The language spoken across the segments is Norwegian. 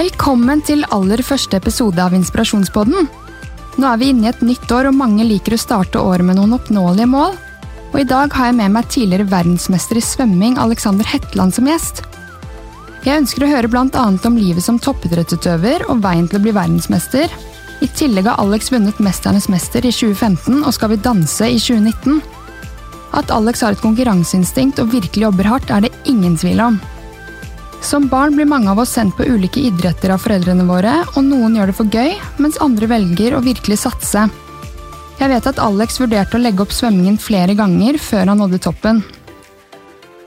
Velkommen til aller første episode av Inspirasjonspodden. Nå er vi inne i et nytt år, og mange liker å starte året med noen oppnåelige mål. Og i dag har jeg med meg tidligere verdensmester i svømming Alexander Hetland som gjest. Jeg ønsker å høre annet om livet som toppidrettsutøver og veien til å bli verdensmester. I tillegg har Alex vunnet Mesternes mester i 2015 og Skal vi danse i 2019. At Alex har et konkurranseinstinkt og virkelig jobber hardt, er det ingen tvil om. Som barn blir mange av oss sendt på ulike idretter av foreldrene våre, og noen gjør det for gøy, mens andre velger å virkelig satse. Jeg vet at Alex vurderte å legge opp svømmingen flere ganger før han nådde toppen.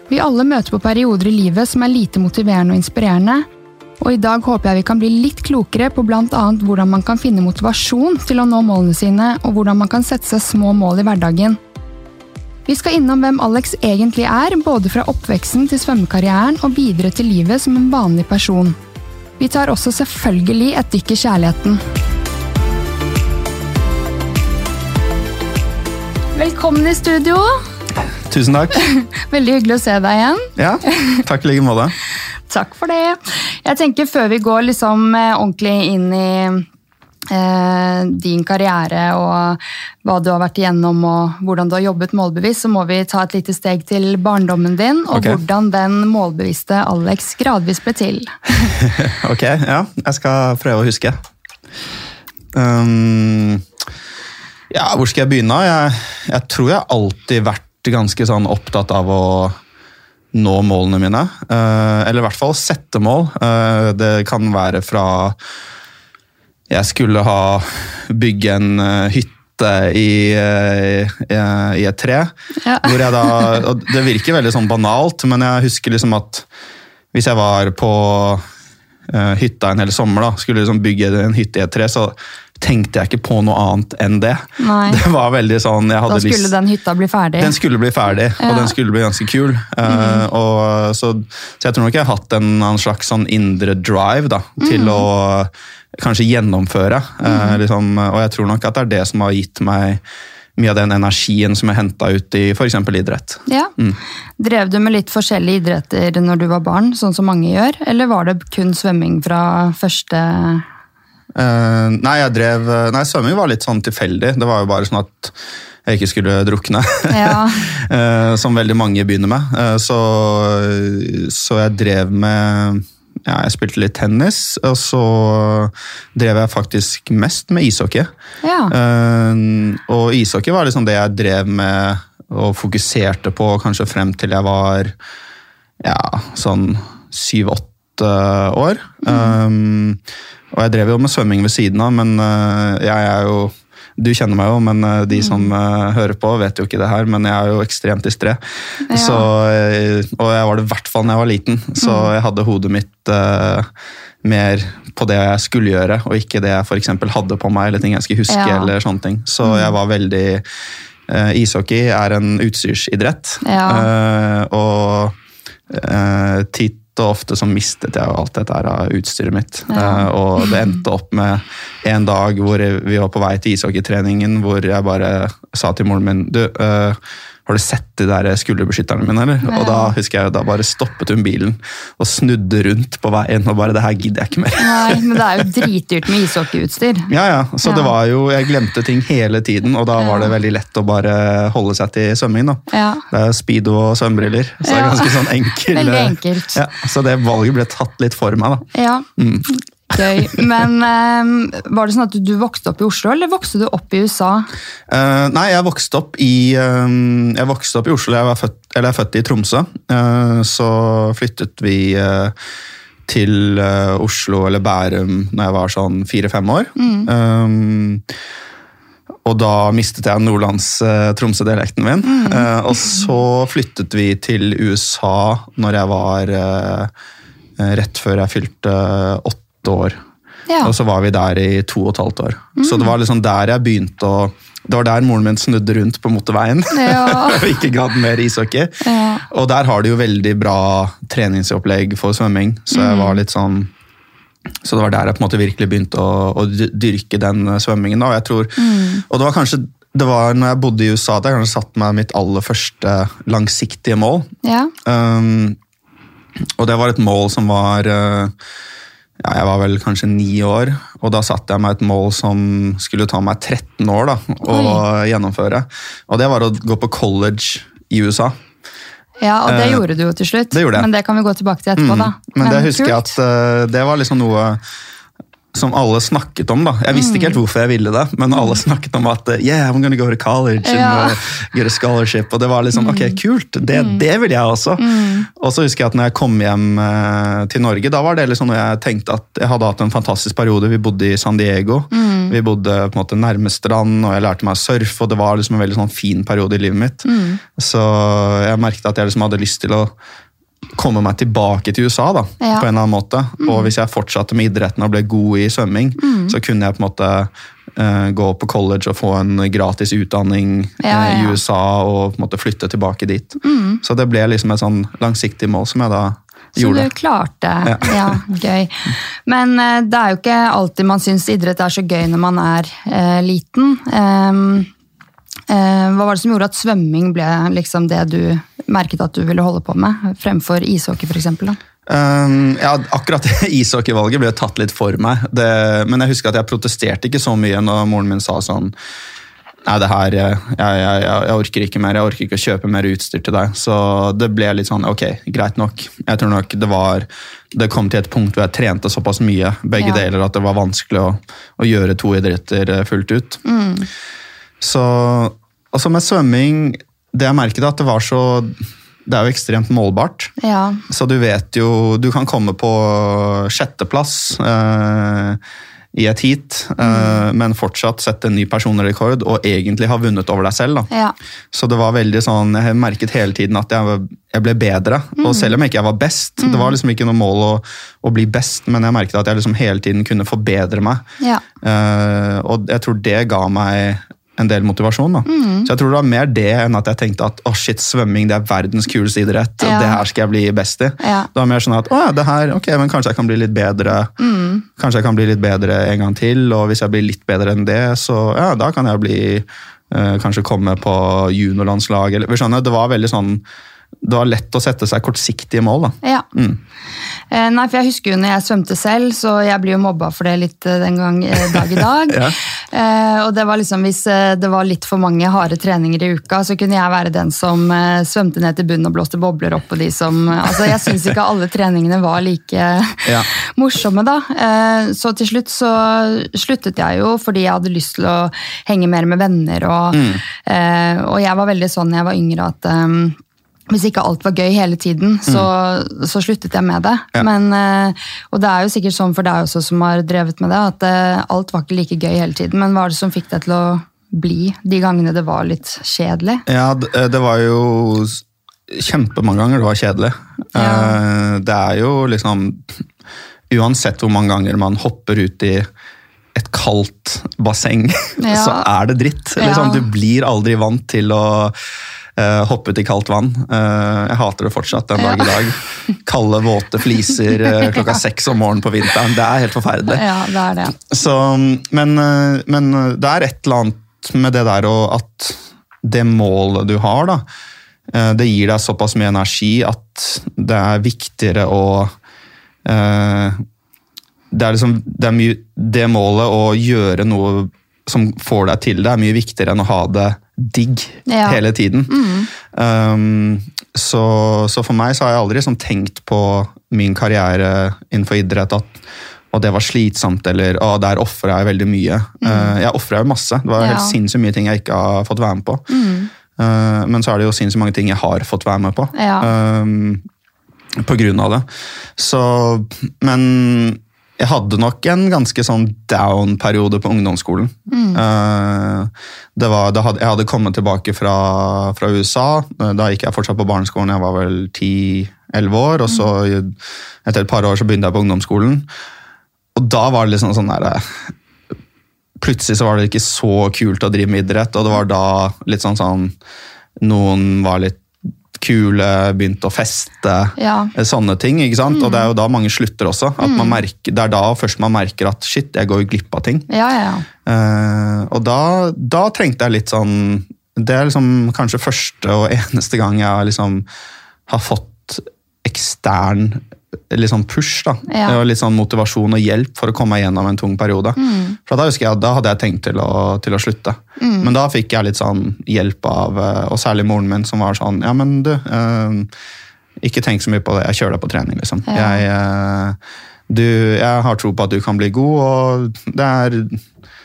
Vi alle møter på perioder i livet som er lite motiverende og inspirerende, og i dag håper jeg vi kan bli litt klokere på bl.a. hvordan man kan finne motivasjon til å nå målene sine, og hvordan man kan sette seg små mål i hverdagen. Vi skal innom hvem Alex egentlig er, både fra oppveksten til svømmekarrieren og videre til livet som en vanlig person. Vi tar også selvfølgelig et dykk i kjærligheten. Velkommen i studio. Tusen takk. Veldig hyggelig å se deg igjen. Ja, takk i like måte. Takk for det. Jeg tenker Før vi går liksom eh, ordentlig inn i din karriere og hva du har vært igjennom og hvordan du har jobbet målbevisst, så må vi ta et lite steg til barndommen din og okay. hvordan den målbevisste Alex gradvis ble til. Ok, ja. Jeg skal prøve å huske. Um, ja, hvor skal jeg begynne? Jeg, jeg tror jeg har alltid vært ganske sånn opptatt av å nå målene mine. Uh, eller i hvert fall sette mål. Uh, det kan være fra jeg skulle ha bygge en eh, hytte i, eh, i, i et tre. Ja. Hvor jeg da, det virker veldig sånn banalt, men jeg husker liksom at hvis jeg var på uh, hytta en hel sommer, da, skulle liksom bygge en hytte i et tre, så tenkte jeg ikke på noe annet enn det. Nei. Det var veldig sånn, jeg Da skulle lyst... den hytta bli ferdig. Den skulle bli ferdig, Ja. Og den skulle bli ganske kul. Eh, og, så, så jeg tror nok jeg har hatt en annen slags sånn indre drive da, til mm. å kanskje gjennomføre. eh, liksom, og jeg tror nok at det er det som har gitt meg mye av den energien som jeg henta ut i f.eks. idrett. Ja. Mm. Drev du med litt forskjellige idretter når du var barn, sånn som mange gjør, eller var det kun svømming fra første Eh, nei, jeg drev, nei, svømming var litt sånn tilfeldig. Det var jo bare sånn at jeg ikke skulle drukne. Ja. uh, som veldig mange begynner med. Uh, så, så jeg drev med ja, Jeg spilte litt tennis, og så drev jeg faktisk mest med ishockey. Ja. Eh, og ishockey var liksom det jeg drev med og fokuserte på kanskje frem til jeg var ja, sånn syv-åtte år. Um, og jeg drev jo med svømming ved siden av, men uh, jeg er jo du kjenner meg jo, men uh, de som mm. hører på, vet jo ikke det her. Men jeg er jo ekstremt distré. Ja. Så, og jeg var det i hvert fall da jeg var liten. Så jeg hadde hodet mitt uh, mer på det jeg skulle gjøre, og ikke det jeg eksempel hadde på meg, eller ting jeg skulle huske. Ja. eller sånne ting. Så jeg var veldig uh, Ishockey er en utstyrsidrett. Ja. Uh, og uh, titt og ofte så mistet jeg alt dette her utstyret mitt. Ja. Uh, og det endte opp med en dag hvor vi var på vei til ishockeytreningen, hvor jeg bare sa til moren min du, uh, har du sett de der skulderbeskytterne mine, eller? Ja. Og da husker jeg da bare stoppet hun bilen og snudde rundt på veien og bare det her gidder jeg ikke mer. Nei, men det er jo dritdyrt med ishockeyutstyr. Ja, ja. Så Ja. det var jo, jeg glemte ting hele tiden, og da var det veldig lett å bare holde seg til svømming. da. Ja. Det er speedo og svømmebriller, så det er ganske sånn enkel. Veldig enkelt. Ja, så det valget ble tatt litt for meg, da. Ja, Mm. Gøy. Men eh, var det sånn at du vokste opp i Oslo, eller vokste du opp i USA? Uh, nei, jeg vokste opp i um, Jeg vokste opp i Oslo, jeg, var født, eller jeg er født i Tromsø. Uh, så flyttet vi uh, til Oslo eller Bærum når jeg var sånn fire-fem år. Eh, og da mistet jeg nordlands-Tromsø-dialekten min. Eh, og så flyttet vi til USA når jeg var uh, rett før jeg fylte åtte år. Ja. Og så var vi der i to og et halvt år. Så det var liksom der jeg begynte å Det var der moren min snudde rundt på motorveien Ja. og ikke gadd mer ishockey. Ja. Og der har de jo veldig bra treningsopplegg for svømming, så jeg var litt sånn så det var der jeg på en måte virkelig begynte å, å dyrke den eh, svømmingen. Og, jeg tror, og det var kanskje det var når jeg bodde i USA at jeg kanskje satte meg mitt aller første langsiktige mål. Ja. Um, og det var et mål som var uh, ja, jeg var vel kanskje ni år, og da satte jeg meg et mål som skulle ta meg 13 år da, å gjennomføre. Og det var å gå på college i USA. Ja, og det Eh, gjorde du jo til slutt. det gjorde jeg. Men det kan vi gå tilbake til etterpå, da. Men, Men, det husker jeg at uh, det var liksom noe som alle snakket om. da. Jeg visste ikke helt hvorfor jeg ville det, men alle snakket om at eh, yeah, I'm gonna go to college and Ja. uh, get a scholarship. Og det var liksom, ok, kult, det, det vil jeg også. Og så husker jeg at når jeg kom hjem eh, til Norge, da var det liksom når jeg tenkte at jeg hadde hatt en fantastisk periode. Vi bodde i San Diego, vi bodde på en måte nærme strand, og jeg lærte meg å surfe, og det var liksom en veldig sånn fin periode i livet mitt. Så jeg merket at jeg liksom hadde lyst til å komme meg tilbake til USA da, Ja. på en eller annen måte. Og hvis jeg fortsatte med idretten og ble god i svømming, så kunne jeg på en måte uh, gå på college og få en gratis utdanning Ja, eh, ja. i USA og på en måte flytte tilbake dit. Så det ble liksom et sånn langsiktig mål som jeg da Så gjorde. du klarte. Ja. Ja, gøy. Men uh, det er jo ikke alltid man syns idrett er så gøy når man er uh, liten. Eh, hva var det som gjorde at svømming ble liksom det du merket at du ville holde på med, fremfor ishockey f.eks.? Um, ja, akkurat ishockeyvalget ble tatt litt for meg. Det, men jeg husker at jeg protesterte ikke så mye når moren min sa sånn Nei, det her, jeg, jeg, jeg, jeg orker ikke mer, jeg orker ikke å kjøpe mer utstyr til deg. Så det ble litt sånn, ok, greit nok. Jeg tror nok det var Det kom til et punkt hvor jeg trente såpass mye, begge Ja. deler, at det var vanskelig å, å gjøre to idretter eh, fullt ut. Så altså med svømming, det jeg merket at det var så Det er jo ekstremt målbart. Ja. Så du vet jo Du kan komme på sjetteplass eh, i et heat, eh, men fortsatt sette en ny personrekord og egentlig ha vunnet over deg selv. Ja. Så det var veldig sånn, jeg merket hele tiden at jeg, jeg ble bedre. Og selv om jeg ikke var best, det var liksom ikke noe mål å, å bli best, men jeg merket at jeg liksom hele tiden kunne forbedre meg. Ja. Eh, og jeg tror det ga meg en del motivasjon. da. Så jeg tror det var mer det enn at jeg tenkte at oh shit, svømming det er verdens kuleste idrett. Ja. Det her skal jeg bli best i. Ja. Det var mer sånn at å ja, det her, ok, men kanskje jeg kan bli litt bedre. Kanskje jeg kan bli litt bedre en gang til, og hvis jeg blir litt bedre enn det, så ja, da kan jeg bli eh, Kanskje komme på juniorlandslag. eller- skjønner, Det var veldig sånn det var lett å sette seg kortsiktige mål. da. Ja. Eh, nei, for jeg husker jo når jeg svømte selv, så jeg blir jo mobba for det litt eh, den gang eh, dag i dag. Ja. eh, og det var liksom, hvis det var litt for mange harde treninger i uka, så kunne jeg være den som svømte ned til bunnen og blåste bobler opp på de som Altså, jeg syns ikke alle treningene var like Ja. morsomme, da. Eh, så til slutt så sluttet jeg jo fordi jeg hadde lyst til å henge mer med venner, og, Mm. eh, og jeg var veldig sånn da jeg var yngre at eh, hvis ikke alt var gøy hele tiden, så, så sluttet jeg med det. Mm. Ja. Men, eh, og det er jo sikkert sånn for deg også som har drevet med det, at eh, alt var ikke like gøy hele tiden. Men hva er det som fikk deg til å bli de gangene det var litt kjedelig? Ja, eh, det var jo kjempemange ganger det var kjedelig. Ja. Det er jo liksom Uansett hvor mange ganger man hopper ut i et kaldt basseng, Ja. så er det dritt. Liksom. Du blir aldri vant til å eh, hoppet i kaldt vann. Uh, jeg hater det fortsatt den dag i dag. Kalde, våte fliser uh, klokka seks om morgenen på vinteren. Det er helt forferdelig. Ja, det er det. Så, men, men det er et eller annet med det der og at det målet du har, da, det gir deg såpass mye energi at det er viktigere å det, er liksom, det, er mye, det målet å gjøre noe som får deg til det, er mye viktigere enn å ha det digg Ja. hele tiden. Um, så, så for meg så har jeg aldri sånn tenkt på min karriere innenfor idrett at og det var slitsomt, eller å, der ofra jeg veldig mye. Uh, jeg ofra jo masse. Det var Ja. helt sinnssykt mye ting jeg ikke har fått være med på. Uh, men så er det jo sinnssykt mange ting jeg har fått være med på. Ja. Um, på grunn av det. Så, men jeg hadde nok en ganske sånn down-periode på ungdomsskolen. Mm. det var, hadde, jeg hadde kommet tilbake fra, fra USA. Uh, Da gikk jeg fortsatt på barneskolen, jeg var vel 10-11 år. Og så etter et par år så begynte jeg på ungdomsskolen. Og da var det liksom sånn der Plutselig så var det ikke så kult å drive med idrett, og det var da litt sånn sånn Noen var litt kule, begynte å feste. Ja. Sånne ting, ikke sant? Og det er jo da mange slutter også. At man merker, det er da først man merker at shit, jeg går jo glipp av ting. Ja, ja, ja. Eh, og da, da trengte jeg litt sånn Det er liksom kanskje første og eneste gang jeg liksom har fått ekstern litt sånn push. da. Ja. Og litt sånn motivasjon og hjelp for å komme meg gjennom en tung periode. For Da husker jeg, da hadde jeg tenkt til å, til å slutte. Men da fikk jeg litt sånn hjelp av, eh, og særlig moren min, som var sånn Ja, men du, eh, ikke tenk så mye på det. Jeg kjører deg på trening, liksom. Ja. Jeg, eh, du, jeg har tro på at du kan bli god, og det er,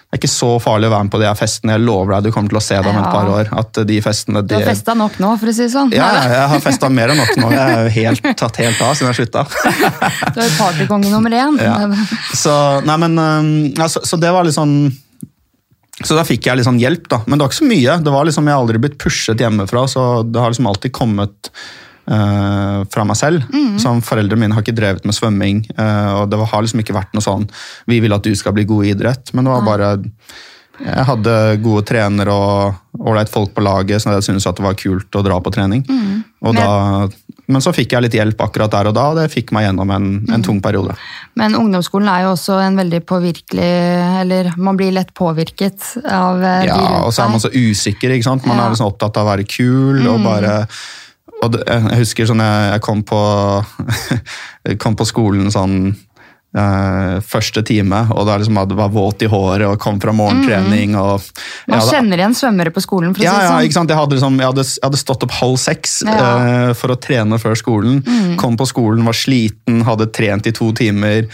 det er ikke så farlig å være med på de her festene. Jeg lover deg, du kommer til å se det om et par år. At de festene, Du har de, festa nok nå, for å si det sånn. ja, ja, jeg har festa mer enn nok nå. Jeg har helt, tatt helt av siden jeg slutta. Du er partykonge nummer én. Ja. Så, nei, men, ja, så, så det var litt sånn så da fikk jeg litt sånn hjelp, da. Men det var ikke så mye. Det var liksom, Jeg har aldri blitt pushet hjemmefra, så det har liksom alltid kommet øh, fra meg selv. Som Foreldrene mine har ikke drevet med svømming, uh, og det har liksom ikke vært noe sånn Vi vil at du skal bli god i idrett, men det var bare Jeg hadde gode trenere og ålreit folk på laget, så jeg syntes at det var kult å dra på trening. Og Men- da, men så fikk jeg litt hjelp akkurat der og da, og det fikk meg gjennom en, en tung periode. Men ungdomsskolen er jo også en veldig påvirkelig Eller man blir lett påvirket av eh, de Ja, og så er man så usikker. ikke sant? Man Ja. Mm. er liksom opptatt av å være kul og bare og det, Jeg husker sånn jeg, jeg kom på jeg kom på skolen sånn Uh, første time, og da liksom hadde, var våt i håret og kom fra morgentrening. og Mm. Man hadde- kjenner igjen svømmere på skolen, for å ja, si det ja, sånn. ikke sant? Jeg hadde, liksom, jeg hadde, jeg hadde stått opp halv seks Ja. Mm. eh, for å trene før skolen. Kom på skolen, var sliten, hadde trent i to timer.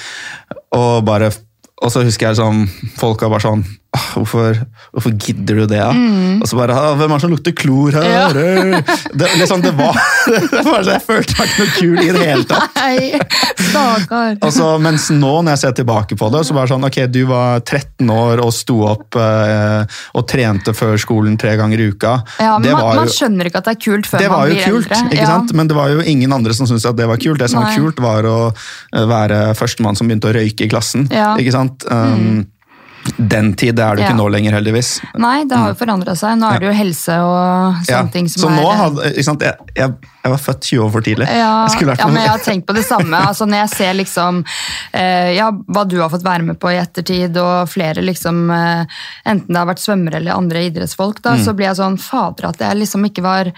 Og bare og så husker jeg liksom, folk var bare sånn «Åh, hvorfor, hvorfor gidder du det? da?» Og så bare «Ah, Hvem er det som lukter klor her? Mm. Ja. Det, liksom, det var, det var så Jeg følte meg ikke noe kul i det hele tatt. Nei, stakkar. Og så, mens nå, når jeg ser tilbake på det, så bare sånn, ok, du var 13 år og sto opp eh, og trente før skolen tre ganger i uka. Ja, men det man, var man skjønner ikke at det er kult før det man var jo kult, eldre. ikke Ja. sant? men det var jo ingen andre som syntes at det var kult. Det som var kult, var å eh, være førstemann som begynte å røyke i klassen. Ja. Mm. ikke sant? Um, Den tid, det er det jo ikke Ja. nå lenger, heldigvis. Nei, det har jo forandra seg. Nå er det jo helse og sånne Mm. Ja, ting som Så er nå hadde, sant? Jeg, jeg, jeg var født 20 år for tidlig. ja, Jeg ja, men jeg har tenkt på det samme. Altså, når jeg ser liksom, eh, ja, hva du har fått være med på i ettertid, og flere liksom, eh, enten det har vært svømmere eller andre idrettsfolk, da, Mm. så blir jeg sånn fader at jeg liksom ikke var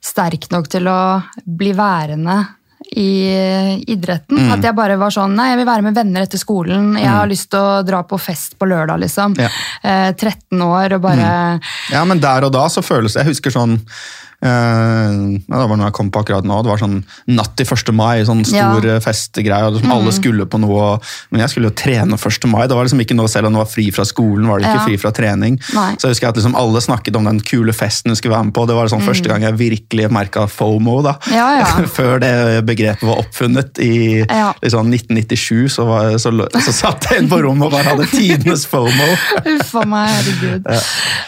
sterk nok til å bli værende i eh, idretten. Mm. At jeg bare var sånn Nei, jeg vil være med venner etter skolen. Jeg har lyst til å dra på fest på lørdag, liksom. Ja. Eh, 13 år og bare Ja, men der og da så føles Jeg husker sånn eh, ja, Det var noe jeg kom på akkurat nå. Det var sånn natt til 1. mai, sånn stor Ja. festegreie. festgreie. og liksom Alle skulle på noe, men jeg skulle jo trene 1. mai. Det var liksom ikke noe Selv om det var fri fra skolen, var det ikke Ja. fri fra trening. Nei. Så jeg husker at liksom alle snakket om den kule festen du skulle være med på. Det var sånn første gang jeg virkelig merka FOMO. da. Mm. Ja, ja. Før det begrepet var oppfunnet i liksom 1997, så, var, så, så satt jeg inn på rommet og bare hadde tidenes FOMO. Uff meg, herregud.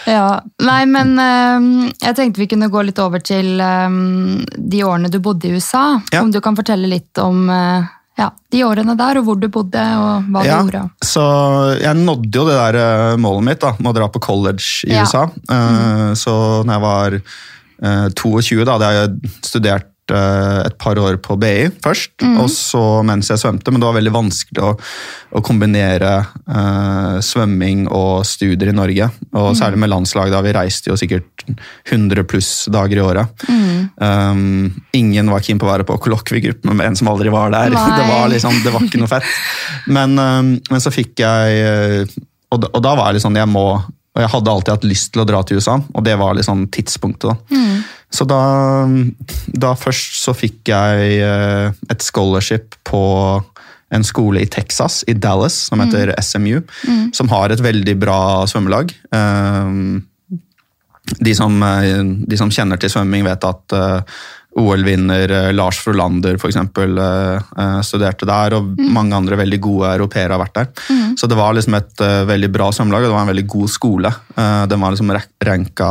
Ja. Nei, men eh, jeg tenkte vi kunne gå litt over til um, de årene du bodde i USA. Ja. Om du kan fortelle litt om uh, ja, de årene der, og hvor du bodde, og hva Ja, du gjorde. så jeg nådde jo det der eh, målet mitt da, med å dra på college i Ja. USA. Eh, Så når jeg var uh, 22, da hadde jeg studert et par år på BI først, og så mens jeg svømte, men det var veldig vanskelig å, å kombinere uh, svømming og studier i Norge, og særlig med landslag da vi reiste jo sikkert 100 pluss dager i året. Um, ingen var keen på å være på kollokviegruppe med en som aldri var der. Det var liksom, det var ikke noe fett. Men, um, men så fikk jeg eh, og, da- og da var jeg liksom, jeg må og jeg hadde alltid hatt lyst til å dra til USA, og det var liksom tidspunktet. da. Så da, da først så fikk jeg eh, et scholarship på en skole i Texas, i Dallas, som heter SMU, som har et veldig bra svømmelag. Um, de som, eh, de som kjenner til svømming, vet at eh, OL-vinner eh, Lars Frolander eksempel, eh, eh, studerte der, og mange andre veldig gode europeere har vært der. Så det var liksom et veldig bra svømmelag, og det var en veldig god skole. Den var liksom ranka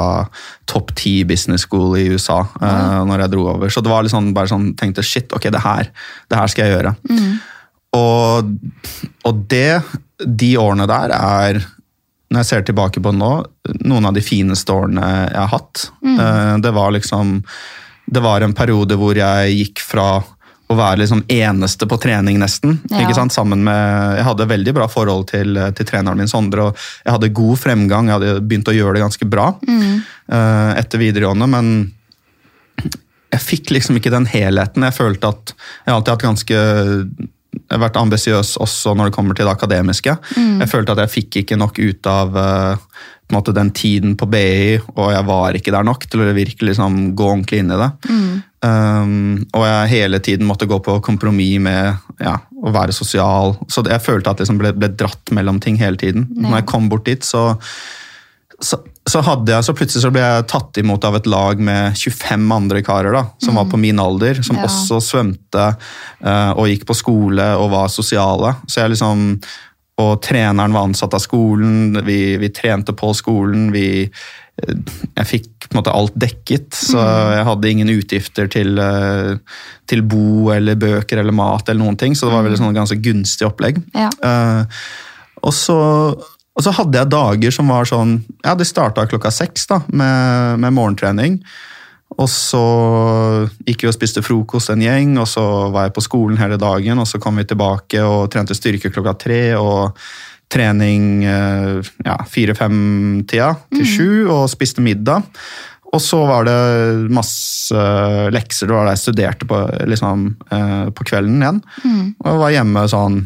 topp ti business school i USA mm. når jeg dro over. Så det var liksom bare sånn, tenkte shit, ok, det her, det her skal jeg gjøre. Og, og det, de årene der er når jeg ser tilbake på nå, noen av de fineste årene jeg har hatt. Eh, Det var liksom Det var en periode hvor jeg gikk fra å være liksom eneste på trening, nesten. Ja. ikke sant? Sammen med, Jeg hadde veldig bra forhold til, til treneren min, Sondre. og Jeg hadde god fremgang, jeg hadde begynt å gjøre det ganske bra eh, etter videregående, men jeg fikk liksom ikke den helheten. Jeg følte at jeg har alltid hatt ganske vært ambisiøs også når det kommer til det akademiske. Jeg følte at jeg fikk ikke nok ut av eh, måte, den tiden på BI, og jeg var ikke der nok til å virkelig liksom, gå ordentlig inn i det. Um, og jeg hele tiden måtte gå på kompromiss med ja, å være sosial. Så jeg følte at jeg liksom ble, ble dratt mellom ting hele tiden. Når jeg kom bort dit, så så, så, hadde jeg, så plutselig så ble jeg tatt imot av et lag med 25 andre karer da, som var på min alder, som Mm. Ja. også svømte eh, og gikk på skole og var sosiale. Så jeg liksom, og treneren var ansatt av skolen, vi, vi trente på skolen, vi, eh, jeg fikk på en måte alt dekket, så Mm. jeg hadde ingen utgifter til, eh, til bo eller bøker eller mat eller noen ting, så det var veldig sånn ganske gunstig opplegg. Ja. Uh, og, så, og så hadde jeg dager som var sånn Ja, det starta klokka seks da, med, med morgentrening. Og så gikk vi og spiste frokost en gjeng, og så var jeg på skolen hele dagen. Og så kom vi tilbake og trente styrke klokka tre, og trening eh, ja, fire-fem-tida til sju, og spiste middag. Og så var det masse lekser, det var da jeg studerte på, liksom, eh, på kvelden igjen. Og jeg var hjemme sånn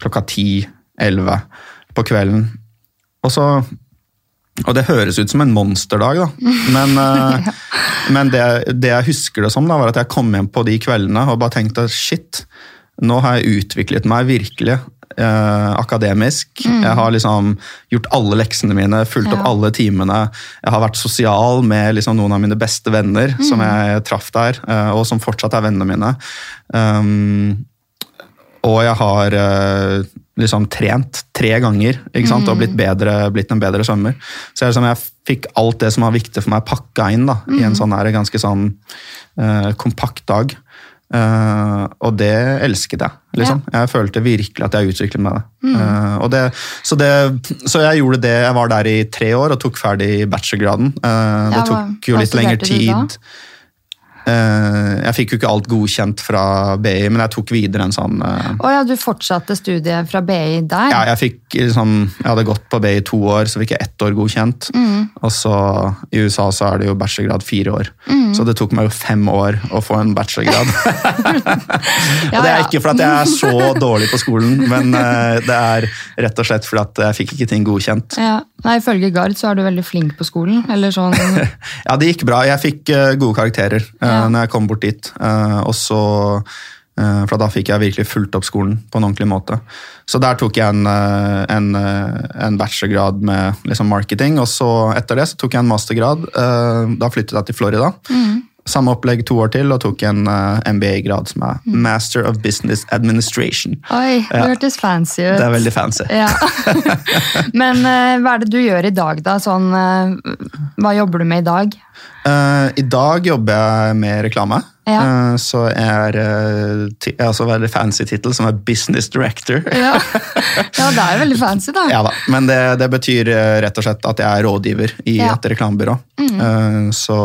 klokka ti-elleve på kvelden. Og så Og det høres ut som en monsterdag, da. Men, ja. men det, det jeg husker det som, da, var at jeg kom hjem på de kveldene og bare tenkte shit, nå har jeg utviklet meg virkelig. Eh, akademisk. Jeg har liksom gjort alle leksene mine, fulgt opp alle timene. Jeg har vært sosial med liksom noen av mine beste venner som jeg traff der, eh, og som fortsatt er vennene mine. Um, og jeg har eh, liksom trent tre ganger ikke sant? og blitt, bedre, blitt en bedre svømmer. Så jeg, liksom, jeg fikk alt det som var viktig for meg, pakka inn da, i en sånn her, ganske sånn uh, kompakt dag. Uh, og det elsket jeg. liksom. Jeg følte virkelig at jeg utviklet meg. det. Eh, og det, så, det, så jeg gjorde det. Jeg var der i tre år og tok ferdig bachelorgraden. Uh, det Ja, tok jo litt lengre tid. da? Eh, jeg fikk jo ikke alt godkjent fra BI, men jeg tok videre en sånn eh, Å ja, du fortsatte studiet fra BI der? ja, jeg fikk liksom, jeg hadde gått på BI to år, så fikk jeg ett år godkjent. Mm. Og så i USA så er det jo bachelorgrad fire år. Så det tok meg jo fem år å få en bachelorgrad. Ja, og det er ikke fordi jeg er så dårlig på skolen, men eh, det er rett og slett fordi jeg fikk ikke ting godkjent. Ja. Nei, Ifølge Gard så er du veldig flink på skolen. Eller sånn Ja, det gikk bra. Jeg fikk gode karakterer uh, Ja. når jeg kom bort dit. Eh, og så eh, For da fikk jeg virkelig fulgt opp skolen på en ordentlig måte. Så der tok jeg en, eh, en, eh, en bachelorgrad med liksom marketing, og så etter det så tok jeg en mastergrad. Eh, da flyttet jeg til Florida. Samme opplegg to år til, og tok en eh, MBA-grad som er Master of Business Administration. Oi, det Ja. hørtes fancy ut. Det er veldig fancy. Ja. Men eh, hva er det du gjør i dag, da? Sånn, eh, hva jobber du med i dag? Eh, I dag jobber jeg med reklame. Ja. Uh, så er, uh, jeg har også veldig fancy tittel, som er Business Director. Ja, ja det er veldig fancy, da. Ja da, Men det, det betyr eh, rett og slett at jeg er rådgiver i Ja. et reklamebyrå. Eh, så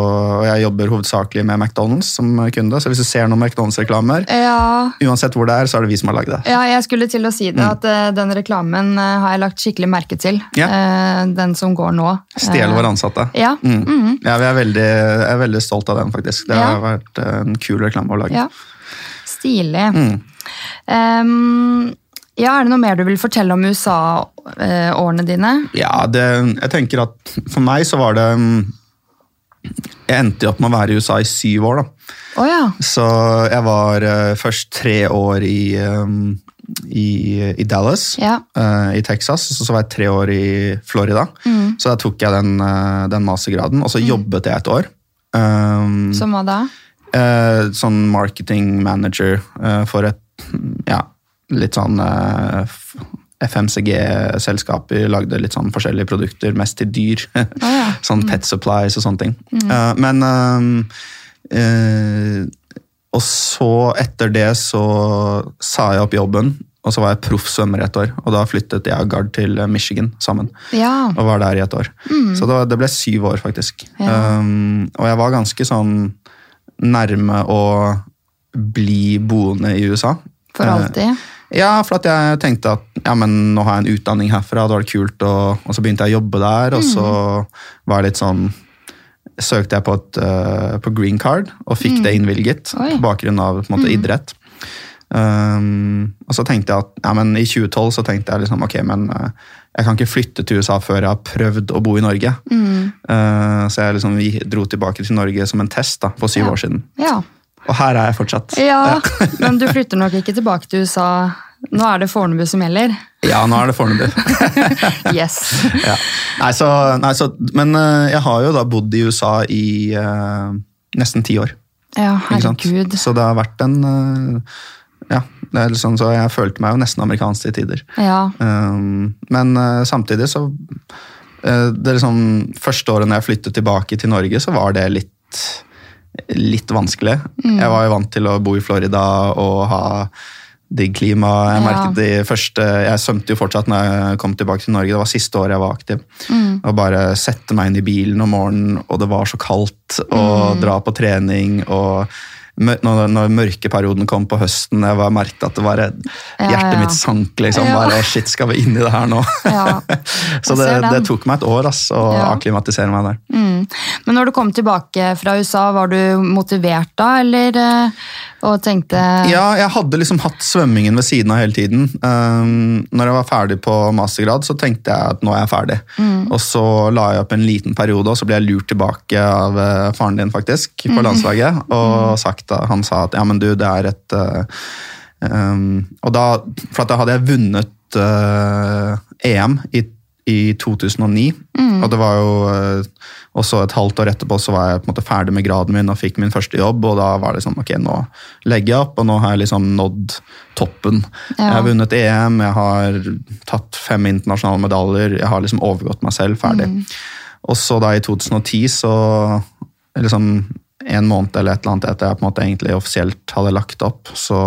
jeg jobber hovedsakelig med McDonald's som kunde. Så hvis du ser noen McDonald's-reklamer, Ja, uansett hvor det er, så er det vi som har lagd det. ja, jeg skulle til å si det, at eh, den reklamen eh, har jeg lagt skikkelig merke til. Ja. Eh, den som går nå. Stjel Eh, våre ansatte. Ja. Mm. mhm. Ja, vi er veldig, jeg er veldig stolt av den, faktisk. Det Ja. har vært eh, en kul reklame å lage. ja. Stilig. Mm. Um, ja, Er det noe mer du vil fortelle om USA-årene dine? Ja, det, jeg tenker at for meg så var det mm, Jeg endte opp med å være i USA i syv år, da. Oh, ja. Så jeg var eh, først tre år i, um, i, i Dallas, Ja. uh, i Texas. Og så var jeg tre år i Florida. Mm. Så da tok jeg den, eh, den mastergraden, og så jobbet jeg et år. Um, Som hva da? Uh, sånn marketing manager uh, for et ja, litt sånn eh, FMCG-selskap. Lagde litt sånn forskjellige produkter, mest til dyr. Oh, ja. sånn pet supplies og sånne ting. Eh, men Og så, etter det, så sa jeg opp jobben. Og så var jeg proff svømmer et år, og da flyttet jeg og Gard til Michigan sammen. Ja. Og var der i et år. Så det, var, det ble syv år, faktisk. Ja. Um, og jeg var ganske sånn nærme å bli boende i USA. For alltid? alltid? ja, for at jeg tenkte at ja, men nå har jeg en utdanning herfra, da var det kult. Og, og så begynte jeg å jobbe der, og så var jeg litt sånn søkte jeg på, et, eh, på green card og fikk det innvilget Oi. på bakgrunn av på måte, idrett. Um, og så tenkte jeg at ja, men I 2012 så tenkte jeg liksom, ok, men eh, jeg kan ikke flytte til USA før jeg har prøvd å bo i Norge. Eh, så jeg liksom vi dro tilbake til Norge som en test da, for syv Ja. år siden. Ja. Og her er jeg fortsatt. ja, men du flytter nok ikke tilbake til USA. Nå er det Fornebu som gjelder. Ja, nå er det Fornebu. Yes. ja. nei, så, nei, så, men eh, jeg har jo da bodd i USA i uh, nesten ti år. Ja, herregud. Så det har vært en uh, Ja, er sånn, så jeg følte meg jo nesten amerikansk til tider. Ja. Um, men uh, samtidig så det liksom, Første året når jeg flyttet tilbake til Norge, så var det litt, litt vanskelig. Mm. Jeg var jo vant til å bo i Florida og ha digg klima. Jeg Ja. merket de første, jeg svømte jo fortsatt når jeg kom tilbake til Norge. Det var siste året jeg var aktiv. Mm. Og bare sette meg inn i bilen om morgenen, og det var så kaldt. Mm. Og dra på trening. og når, når mørkeperioden kom på høsten, jeg var merket at det var hjertet ja. mitt sank. liksom, Ja. bare Shit, skal vi inn i det her nå? Ja. så det, det tok meg et år ass, å Ja. akklimatisere meg der. Mm. Men når du kom tilbake fra USA, var du motivert da, eller eh, og tenkte Ja, jeg hadde liksom hatt svømmingen ved siden av hele tiden. Um, når jeg var ferdig på mastergrad, så tenkte jeg at nå er jeg ferdig. Mm. Og så la jeg opp en liten periode, og så ble jeg lurt tilbake av eh, faren din faktisk, Mm. landslaget. Og sagt, han sa at ja, men du, det er et uh, um, Og da, for da hadde jeg vunnet uh, EM i, i 2009, og det var jo eh, også et halvt år etterpå så var jeg på en måte ferdig med graden min og fikk min første jobb, og da var det sånn, ok, nå legger jeg opp, og nå har jeg liksom nådd toppen. Ja. Jeg har vunnet EM, jeg har tatt fem internasjonale medaljer, jeg har liksom overgått meg selv, ferdig. Og så da i 2010 så, liksom en måned eller et eller annet etter jeg på en måte egentlig offisielt hadde lagt opp, så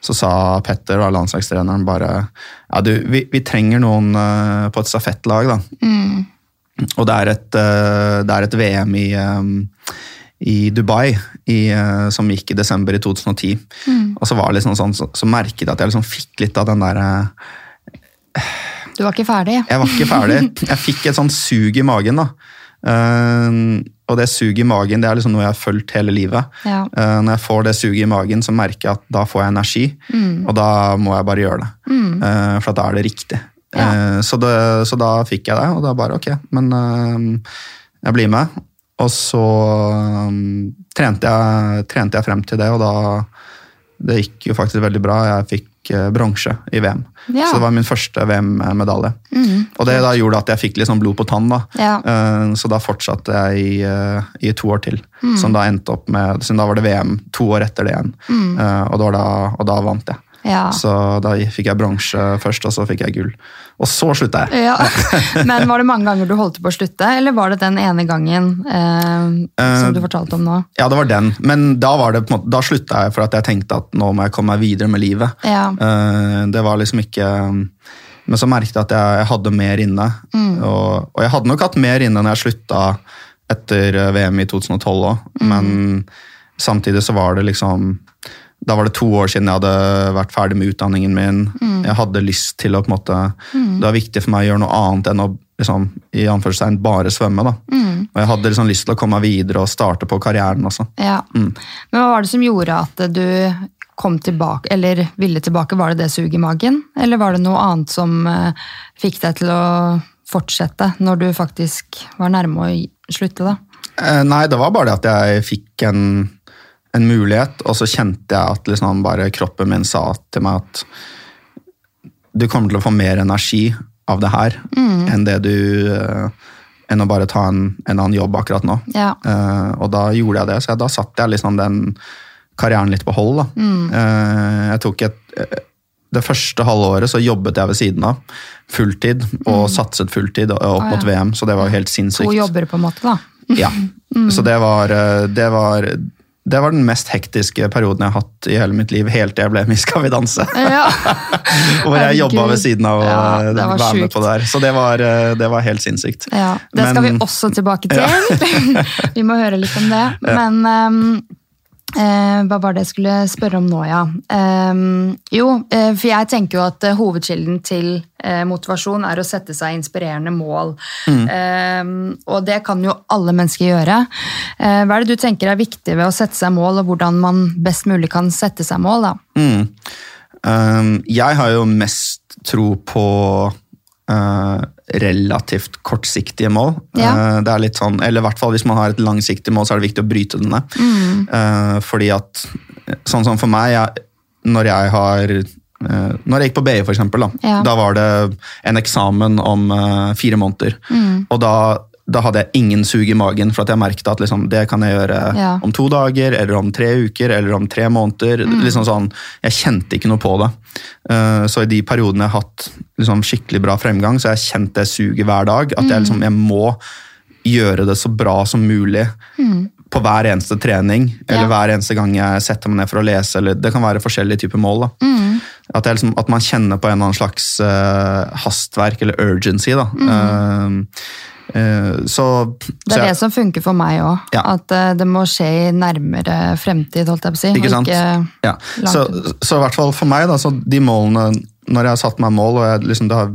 så sa Petter, da, landslagstreneren, bare ja, du, vi, vi trenger noen eh, på et stafettlag. da. Og det er et, eh, det er et VM i, eh, i Dubai i, som gikk i desember i 2010. Og så var det liksom sånn, så, så merket jeg at jeg liksom fikk litt av den der eh, Du var ikke ferdig? Jeg var ikke ferdig. Jeg fikk et sånt sug i magen. da. Og det suget i magen det er liksom noe jeg har følt hele livet. Ja. Eh, når jeg får det suget i magen, så merker jeg at da får jeg energi. Og da må jeg bare gjøre det. Eh, for da er det riktig. Ja. Eh, så, det, så da fikk jeg det, og da bare ok, men jeg blir med. Og så trente, jeg, trente jeg frem til det, og da Det gikk jo faktisk veldig bra. Jeg fikk bronse i VM. Ja. Så det var min første VM-medalje. Og det da gjorde at jeg fikk litt sånn blod på tann. da. Ja. Eh, Så da fortsatte jeg i, eh, i to år til. Som da endte opp med, siden da var det VM to år etter det igjen. Mm. Og, da, og da vant jeg. Ja. Så da fikk jeg bronse først, og så fikk jeg gull. Og så slutta jeg. ja. Men var det mange ganger du holdt på å slutte, eller var det den ene gangen eh, som du fortalte om nå? Ja, det var den. Men da, var det, på måte, da slutta jeg for at jeg tenkte at nå må jeg komme meg videre med livet. Ja. Eh, Det var liksom ikke Men så merket jeg at jeg, hadde mer inne. Og, og jeg hadde nok hatt mer inne når jeg slutta etter eh, VM i 2012 òg, men samtidig så var det liksom da var det to år siden jeg hadde vært ferdig med utdanningen min. Jeg hadde lyst til å på en måte, Det var viktig for meg å gjøre noe annet enn å liksom, i anførselstegn bare svømme. da. Og jeg hadde liksom lyst til å komme meg videre og starte på karrieren også. Ja. Men hva var det som gjorde at du kom tilbake, eller ville tilbake? Var det det suget i magen, eller var det noe annet som eh, fikk deg til å fortsette når du faktisk var nærme å slutte? da? Eh, Nei, det var bare det at jeg fikk en, en mulighet, og så kjente jeg at liksom bare kroppen min sa til meg at du kommer til å få mer energi av det her enn det du eh, enn å bare ta en, en annen jobb akkurat nå. Ja. Uh, og da gjorde jeg det, så jeg, da satte jeg liksom den karrieren litt på hold. Da. Uh, jeg tok et, det første halvåret så jobbet jeg ved siden av, fulltid, og satset fulltid opp Å, mot. VM, så det var jo helt sinnssykt. To jobber på en måte, da. Ja. Så det var, det var det var den mest hektiske perioden jeg har hatt i hele mitt liv, helt til jeg ble med i Skal vi danse. Ja. Hvor jeg jobba ved siden av å Ja, eh, være med på det der. Så det var, eh, det var helt sinnssykt. Ja, Det skal vi også tilbake til. vi må høre litt om det. Men ehm, Eh, hva var det jeg skulle spørre om nå, ja? Eh, jo, eh, for jeg tenker jo at eh, hovedkilden til eh, motivasjon er å sette seg inspirerende mål. Eh, og det kan jo alle mennesker gjøre. Eh, hva er det du tenker er viktig ved å sette seg mål, og hvordan man best mulig kan sette seg mål? da? Mm. Um, jeg har jo mest tro på uh, relativt kortsiktige mål. Ja. Uh, det er litt sånn, eller i hvert fall Hvis man har et langsiktig mål, så er det viktig å bryte det ned. Mm. fordi at, sånn som for meg, jeg, når jeg har uh, når jeg gikk på BI, for eksempel, da, Ja. da var det en eksamen om fire måneder. Og da, da hadde jeg ingen sug i magen, for at jeg merket at liksom, det kan jeg gjøre Ja. om to dager, eller om tre uker, eller om tre måneder. Liksom sånn, jeg kjente ikke noe på det. Uh, så i de periodene jeg har hatt liksom, skikkelig bra fremgang, så har jeg kjent det suget hver dag. At jeg, liksom, jeg må gjøre det så bra som mulig på hver eneste trening, eller Ja. hver eneste gang jeg setter meg ned for å lese. Eller, det kan være forskjellige typer mål. Da. At, jeg liksom, at man kjenner på en eller annen slags uh, hastverk eller urgency. Da. Eh, så, Det så er jeg- det som funker for meg òg. Ja. At eh, det må skje i nærmere fremtid, holdt jeg på å si. Ikke sant? Ikke, Ja. Så, så i hvert fall for meg, da, så de målene Når jeg har satt meg mål, og jeg, liksom, har,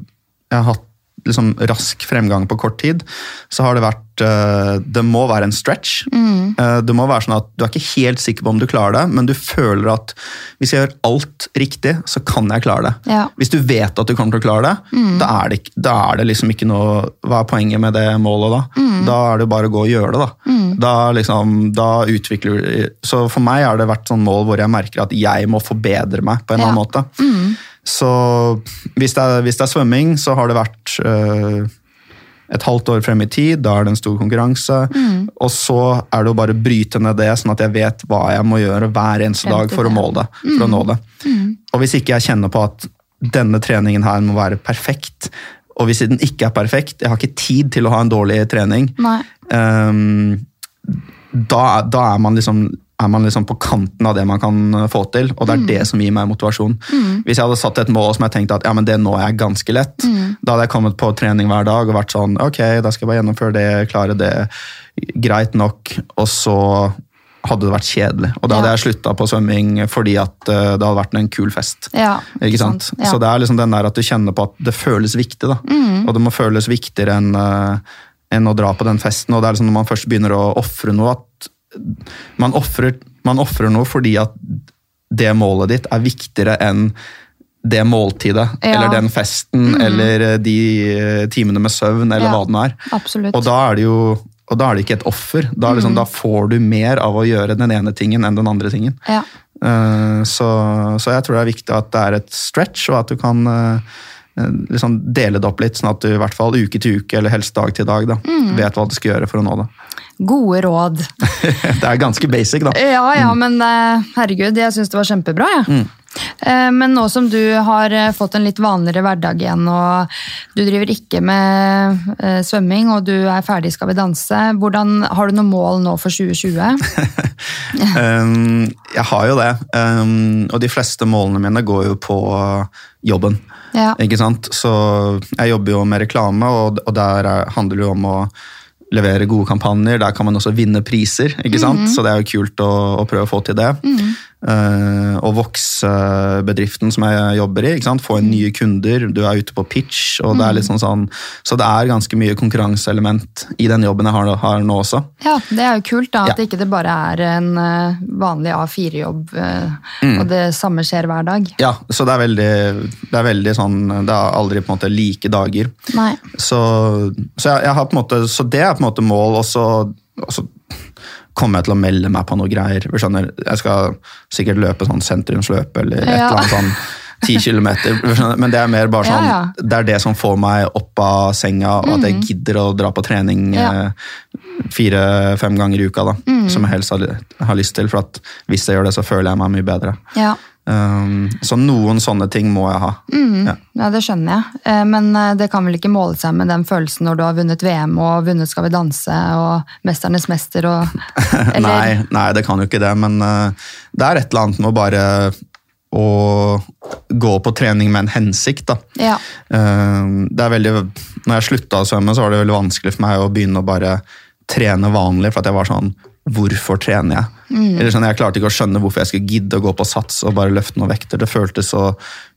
jeg har hatt liksom, rask fremgang på kort tid, så har det vært uh, Det må være en stretch. Mm. Uh, det må være sånn at Du er ikke helt sikker på om du klarer det, men du føler at hvis jeg gjør alt riktig, så kan jeg klare det. Ja. Hvis du vet at du kommer til å klare det, da, er det, da er det liksom ikke noe Hva er poenget med det målet da? Da er det bare å gå og gjøre det, da. Da, liksom, da utvikler du Så for meg har det vært sånn mål hvor jeg merker at jeg må forbedre meg på en Ja. annen måte. Så hvis det, er, hvis det er svømming, så har det vært øh, et halvt år frem i tid, da er det en stor konkurranse. Og så er det å bare bryte ned det, sånn at jeg vet hva jeg må gjøre hver eneste dag for å, måle det, for å nå det. Og hvis ikke jeg kjenner på at denne treningen her må være perfekt, og hvis den ikke er perfekt, jeg har ikke tid til å ha en dårlig trening, ehm, da, da er man liksom er man liksom på kanten av det man kan få til, og det er det som gir meg motivasjon. Hvis jeg hadde satt et mål som jeg tenkte at ja, men det når jeg ganske lett, da hadde jeg kommet på trening hver dag og vært sånn ok, da skal jeg bare gjennomføre det, klare det, greit nok, og så hadde det vært kjedelig. Og da hadde Ja. jeg slutta på svømming fordi at eh, det hadde vært en kul fest. Ja, Ikke sant? Ja. Så det er liksom den der at du kjenner på at det føles viktig. da. Og det må føles viktigere enn eh, enn å dra på den festen. Og det er liksom når man først begynner å ofre noe, at man ofrer man ofrer noe fordi at det målet ditt er viktigere enn det måltidet, Ja. eller den festen, eller eh, de eh, timene med søvn, eller Ja. hva det nå er. Absolutt. Og da er det jo og da er det ikke et offer. Da, er det sånn, da får du mer av å gjøre den ene tingen enn den andre tingen. Ja. Uh, Så, så jeg tror det er viktig at det er et stretch, og at du kan eh, liksom dele det opp litt, sånn at du i hvert fall uke til uke, eller helst dag til dag, da, vet hva du skal gjøre for å nå det. Gode råd. Det er ganske basic, da. Ja, ja, men eh, herregud, jeg syns det var kjempebra, jeg. Eh, Men nå som du har eh, fått en litt vanligere hverdag igjen, og du driver ikke med eh, svømming, og du er ferdig i Skal vi danse, hvordan, har du noen mål nå for 2020? Um, jeg har jo det, um, og de fleste målene mine går jo på jobben. Ja. Ikke sant? Så jeg jobber jo med reklame, og, og der er, handler det jo om å levere gode kampanjer. Der kan man også vinne priser, ikke sant? så det er jo kult å, å prøve å få til det. Eh, og vokse bedriften som jeg jobber i, ikke sant? få inn nye kunder, du er ute på pitch, og det er litt sånn så det er ganske mye konkurranseelement i den jobben jeg har, har nå også. Ja, det er jo kult da, at Ja. ikke det bare er en eh, vanlig A4-jobb, Mm. og det samme skjer hver dag. Ja, så det er veldig, det er veldig sånn, det er aldri på en måte like dager. Nei. Så, så, jeg, jeg har på en måte, så det er på en måte mål, og så kommer jeg til å melde meg på noe greier. Jeg skal sikkert løpe sånn sentrumsløp eller et Ja. eller annet sånn ti kilometer, men det er mer bare sånn, Ja, ja. det er det som får meg opp av senga, og at jeg gidder å dra på trening Ja. eh, fire-fem ganger i uka, da, som jeg helst har, har lyst til, for at hvis jeg gjør det, så føler jeg meg mye bedre. Ja. Um, så noen sånne ting må jeg ha. Ja. Ja, det skjønner jeg. Eh, Men eh, det kan vel ikke måle seg med den følelsen når du har vunnet VM og vunnet Skal vi danse og Mesternes mester og eller- Nei, nei, det kan jo ikke det, men eh, det er et eller annet med å bare å gå på trening med en hensikt. da. Ja. Det er veldig, når jeg slutta å svømme, så var det veldig vanskelig for meg å begynne å bare trene vanlig, for at jeg var sånn hvorfor trener jeg? Eller sånn, Jeg klarte ikke å skjønne hvorfor jeg skulle gidde å gå på sats og bare løfte noen vekter. Det føltes så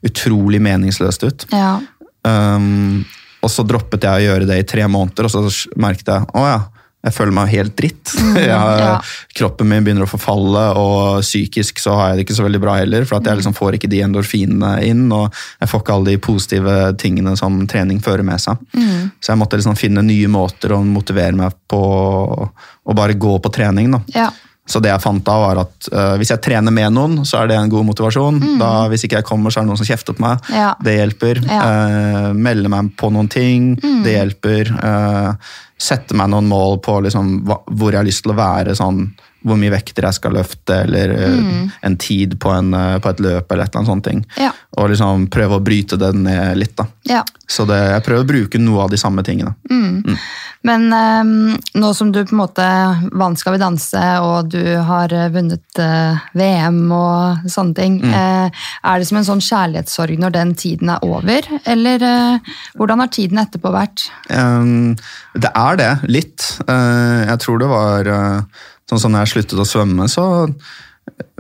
utrolig meningsløst ut. Ja. Um, og så droppet jeg å gjøre det i tre måneder, og så merket jeg å ja, jeg føler meg helt dritt. Jeg har, ja. Kroppen min begynner å forfalle, og psykisk så har jeg det ikke så veldig bra heller. For at jeg liksom får ikke de endorfinene inn, og jeg får ikke alle de positive tingene som trening fører med seg. Så jeg måtte liksom finne nye måter å motivere meg på å bare gå på trening. da. ja. Så det jeg fant da var at uh, hvis jeg trener med noen, så er det en god motivasjon. Da, hvis ikke jeg kommer, så er det noen som kjefter på meg. Mm. Ja. Det hjelper. Ja. Mm. Eh, melde meg på noen ting. Det hjelper. Eh, sette meg noen mål på liksom, hva, hvor jeg har lyst til å være. sånn hvor mye vekter jeg skal løfte, eller mm. en tid på, en, øh, på et løp. eller et eller annet sånt. Mm. Ja. Og liksom prøve å bryte det ned litt. da. ja. Så det, jeg prøver å bruke noe av de samme tingene. Men um, nå som du på en måte vant Skal vi danse, og du har eh, vunnet uh, VM og sånne ting, uh, er det som en sånn kjærlighetssorg når den tiden er over? Eller uh, hvordan har tiden etterpå vært? Um, det er det, litt. Jeg tror det var sånn som når jeg sluttet å svømme, så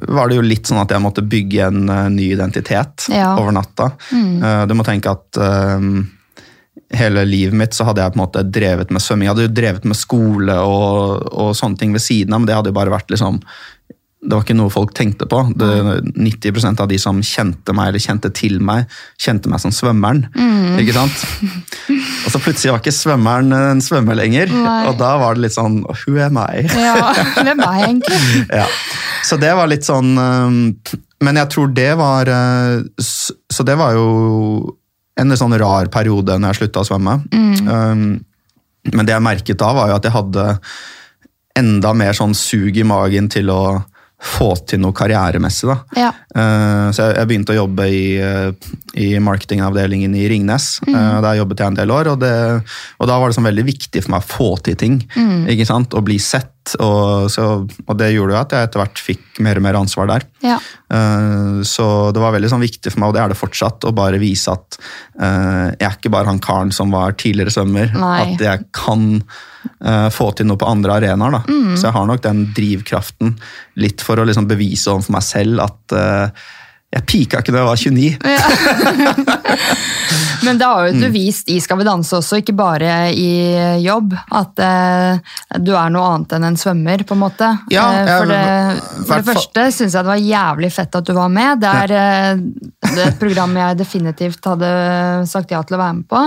var det jo litt sånn at jeg måtte bygge en uh, ny identitet Ja. over natta. Mm. du må tenke at um, hele livet mitt så hadde jeg på en måte drevet med svømming. Jeg hadde jo drevet med skole og, og sånne ting ved siden av, men det hadde jo bare vært liksom det var ikke noe folk tenkte på. Det, 90% av de som kjente meg eller kjente til meg, kjente meg som svømmeren. Ikke sant? Og så plutselig var ikke svømmeren en svømmer lenger. Nei. Og da var det litt sånn Who am I? Ja, Hvem er jeg egentlig? ja. Så det var litt sånn Men jeg tror det var uh, Så det var jo en sånn rar periode når jeg slutta å svømme. Mm. men det jeg merket da, var jo at jeg hadde enda mer sånn sug i magen til å få til noe karrieremessig. da. Ja. Uh, Så jeg jeg begynte å jobbe i, uh, i marketingavdelingen i Ringnes. Eh, Der jobbet jeg en del år, og, det, og da var det sånn veldig viktig for meg å få til ting. ikke sant? Å bli sett. Og, så, og det gjorde jo at jeg etter hvert fikk mer og mer ansvar der. Ja. Uh, Så det var veldig sånn viktig for meg, og det er det fortsatt, å bare vise at uh, jeg er ikke bare han karen som var tidligere svømmer. Nei. At jeg kan uh, få til noe på andre arenaer. Mm. Så jeg har nok den drivkraften litt for å liksom bevise overfor meg selv at jeg pika ikke da jeg var 29. Men det har jo Mm. du vist i Skal vi danse også, ikke bare i jobb, at eh, du er noe annet enn en svømmer, på en måte. Ja, Eh, for det, for det første syns jeg det var jævlig fett at du var med. Det er, eh, det er et program jeg definitivt hadde sagt ja til å være med på.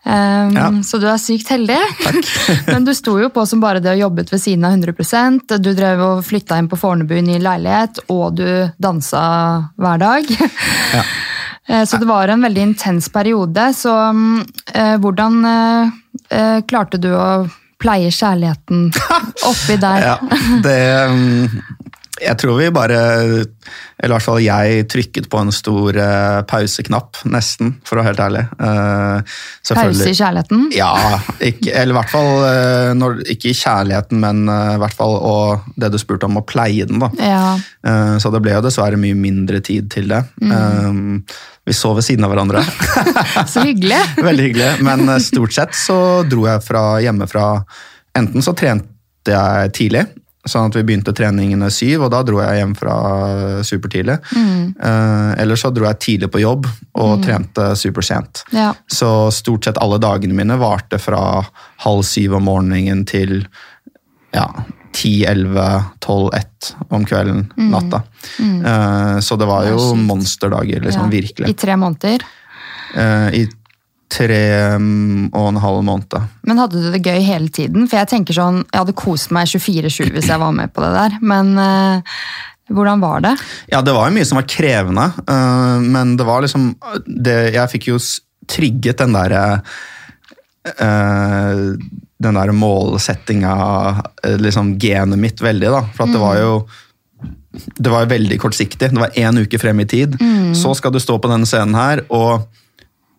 Um, Ja. Så du er sykt heldig. Men du sto jo på som bare det og jobbet ved siden av 100% Du drev og flytta inn på Fornebu i ny leilighet, og du dansa hver dag. Ja. Eh, Så det var en veldig intens periode. Så mm, eh, hvordan eh, eh, klarte du å pleie kjærligheten oppi der? Ja, det um, Jeg tror vi bare Eller i hvert fall jeg trykket på en stor eh, pauseknapp, nesten, for å være helt ærlig. Eh, Pause i kjærligheten? Ja, ikke, eller i hvert fall eh, når, Ikke i kjærligheten, men i hvert fall og det du spurte om, å pleie den. da. Ja. Så det ble jo dessverre mye mindre tid til det. Mm. Vi så ved siden av hverandre. Så hyggelig. Veldig hyggelig. Men stort sett så dro jeg fra hjemmefra Enten så trente jeg tidlig, sånn at vi begynte treningene syv, og da dro jeg hjem fra supertidlig. Eh, Eller så dro jeg tidlig på jobb og trente supersent. Ja. Så stort sett alle dagene mine varte fra halv syv om morgenen til ja, 10, 11, 12, 1 om kvelden, natta. Eh, Så det var jo monsterdager, liksom, ja. virkelig. I tre måneder. Eh, I tre mm, og en halv måned. Men hadde du det gøy hele tiden? For jeg tenker sånn, jeg hadde kost meg 24-7 hvis jeg var med på det der. Men uh, hvordan var det? Ja, det var jo mye som var krevende, Uh, men det var liksom det, Jeg fikk jo trigget den derre uh, Den der målsettinga, eh, liksom genet mitt, veldig, da. For at det var jo det var veldig kortsiktig. Det var én uke frem i tid. Så skal du stå på denne scenen her, og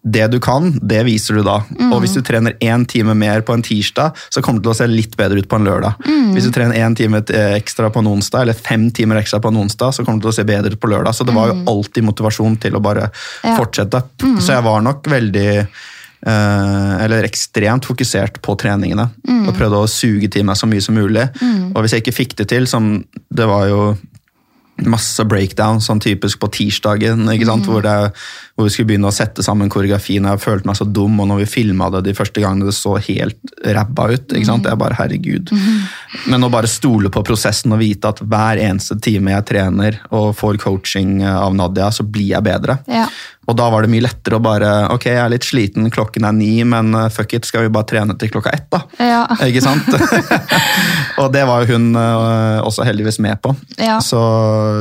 det du kan, det viser du da. Og hvis du trener én time mer på en tirsdag, så kommer det til å se litt bedre ut på en lørdag. Hvis du trener én time eh, ekstra på en onsdag, eller fem timer ekstra på en onsdag, så kommer det til å se bedre ut på lørdag. Så det var jo alltid motivasjon til å bare Ja. fortsette. Så jeg var nok veldig Uh, eller ekstremt fokusert på treningene. Og prøvde å suge til meg så mye som mulig. Og hvis jeg ikke fikk det til, som det var jo masse breakdown, sånn typisk på tirsdagen, sant? Hvor, det, hvor vi skulle begynne å sette sammen koreografien. Jeg følte meg så dum, og når vi filma det de første gangene, det så helt ræbba ut. ikke sant? Jeg bare, herregud. Men å bare stole på prosessen og vite at hver eneste time jeg trener og får coaching av Nadia, så blir jeg bedre. Ja. Og da var det mye lettere å bare Ok, jeg er litt sliten, klokken er ni, men uh, fuck it, skal vi bare trene til klokka ett, da? Ja. Ikke sant? og det var jo hun uh, også heldigvis med på. Ja. Så,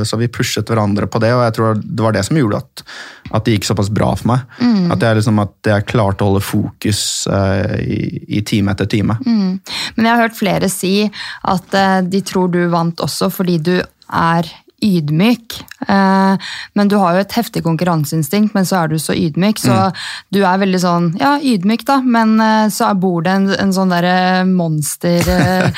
så vi pushet hverandre på det, og jeg tror det var det som gjorde at, at det gikk såpass bra for meg. Mm. At, jeg liksom, at jeg klarte å holde fokus uh, i, i time etter time. Mm. Men jeg har hørt flere si at uh, de tror du vant også fordi du er ydmyk. Eh, men du har jo et heftig konkurranseinstinkt, men så er du så ydmyk. Så du er veldig sånn ja, ydmyk, da, men eh, så bor det en, en sånn derre monsterfyr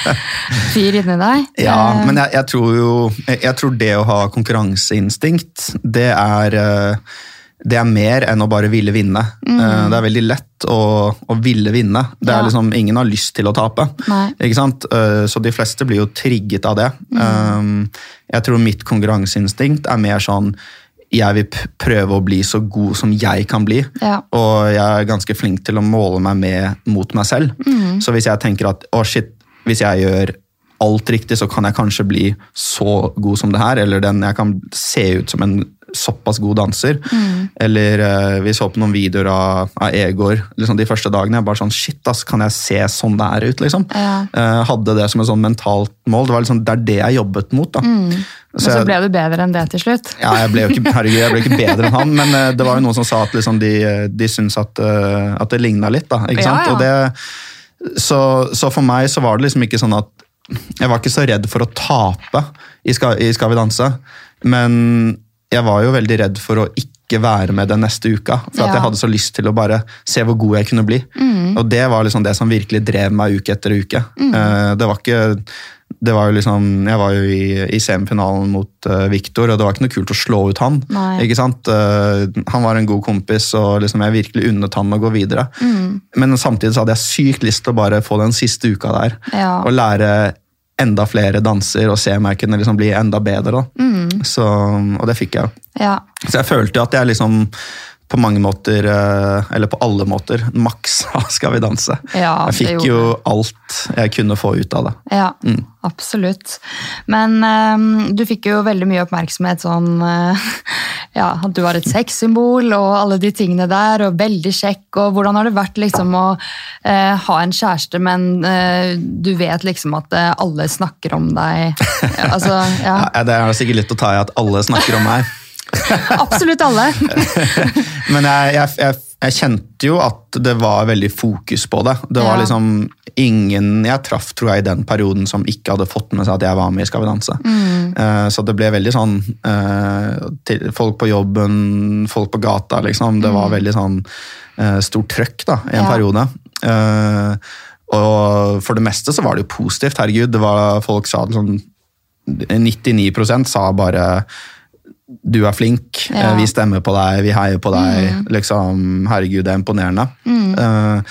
inni deg. Ja, Eh, men jeg, jeg tror jo jeg, tror det å ha konkurranseinstinkt, det er eh, det er mer enn å bare ville vinne. Mm. Det er veldig lett å, å ville vinne. Det er. Ja. liksom, Ingen har lyst til å tape. Ikke sant? Eh, Så de fleste blir jo trigget av det. Mm. Eh, Jeg tror mitt konkurranseinstinkt er mer sånn jeg vil prøve å bli så god som jeg kan bli. Ja. Og jeg er ganske flink til å måle meg med mot meg selv. Mm. Så hvis jeg tenker at å shit, hvis jeg gjør alt riktig, så kan jeg kanskje bli så god som det her. Eller den, jeg kan se ut som en såpass god danser. Mm. Eller uh, vi så på noen videoer av, av Egor liksom de første dagene. Jeg bare sånn, shit ass, Kan jeg se sånn det er ut? liksom? Ja. Uh, hadde det som et sånn mentalt mål. Det var liksom, det er det jeg jobbet mot. da. Mm. Men så ble du bedre enn det til slutt. ja, jeg ble jo ikke, herregud, jeg ble ikke bedre enn han, men eh, det var jo noen som sa at liksom de, de syntes at, at det ligna litt. da, ikke Ja, sant? ja. Og det, så, så for meg så var det liksom ikke sånn at Jeg var ikke så redd for å tape i Skal, i Skal vi danse, men jeg var jo veldig redd for å ikke være med den neste uka. For at jeg hadde så lyst til å bare se hvor god jeg kunne bli. Og det var liksom det som virkelig drev meg uke etter uke. Mm. Det var ikke det var jo liksom, Jeg var jo i, i semifinalen mot uh, Viktor, og det var ikke noe kult å slå ut han. Nei. ikke sant? Uh, han var en god kompis, og liksom jeg virkelig unnet han å gå videre. Men samtidig så hadde jeg sykt lyst til å bare få den siste uka der. Ja. Og lære enda flere danser og se om jeg kunne liksom bli enda bedre. Da. Så, og det fikk jeg. Ja. Så jeg følte at jeg liksom på mange måter, eh, eller på alle måter, maksa Skal vi danse. Ja, jeg fikk jo alt jeg kunne få ut av det. Ja, Mm. absolutt. Men um, du fikk jo veldig mye oppmerksomhet sånn uh, Ja, at du var et sexsymbol og alle de tingene der, og veldig kjekk. Og hvordan har det vært liksom å uh, ha en kjæreste, men uh, du vet liksom at alle snakker om deg? altså, ja. Ja, det er sikkert litt å ta i at alle snakker om meg. Absolutt alle. Men jeg, jeg, jeg, jeg kjente jo at det var veldig fokus på det. Det var Ja. liksom ingen jeg traff tror jeg, i den perioden som ikke hadde fått med seg at jeg var med i Skal vi danse. Eh, Så det ble veldig sånn uh, til Folk på jobben, folk på gata, liksom. Det var veldig sånn uh, stort trøkk da, i en Ja. periode. Og for det meste så var det jo positivt. Herregud, det var folk sa det sånn 99% sa bare du er flink, Ja. eh, vi stemmer på deg, vi heier på deg. liksom, Herregud, det er imponerende. Eh,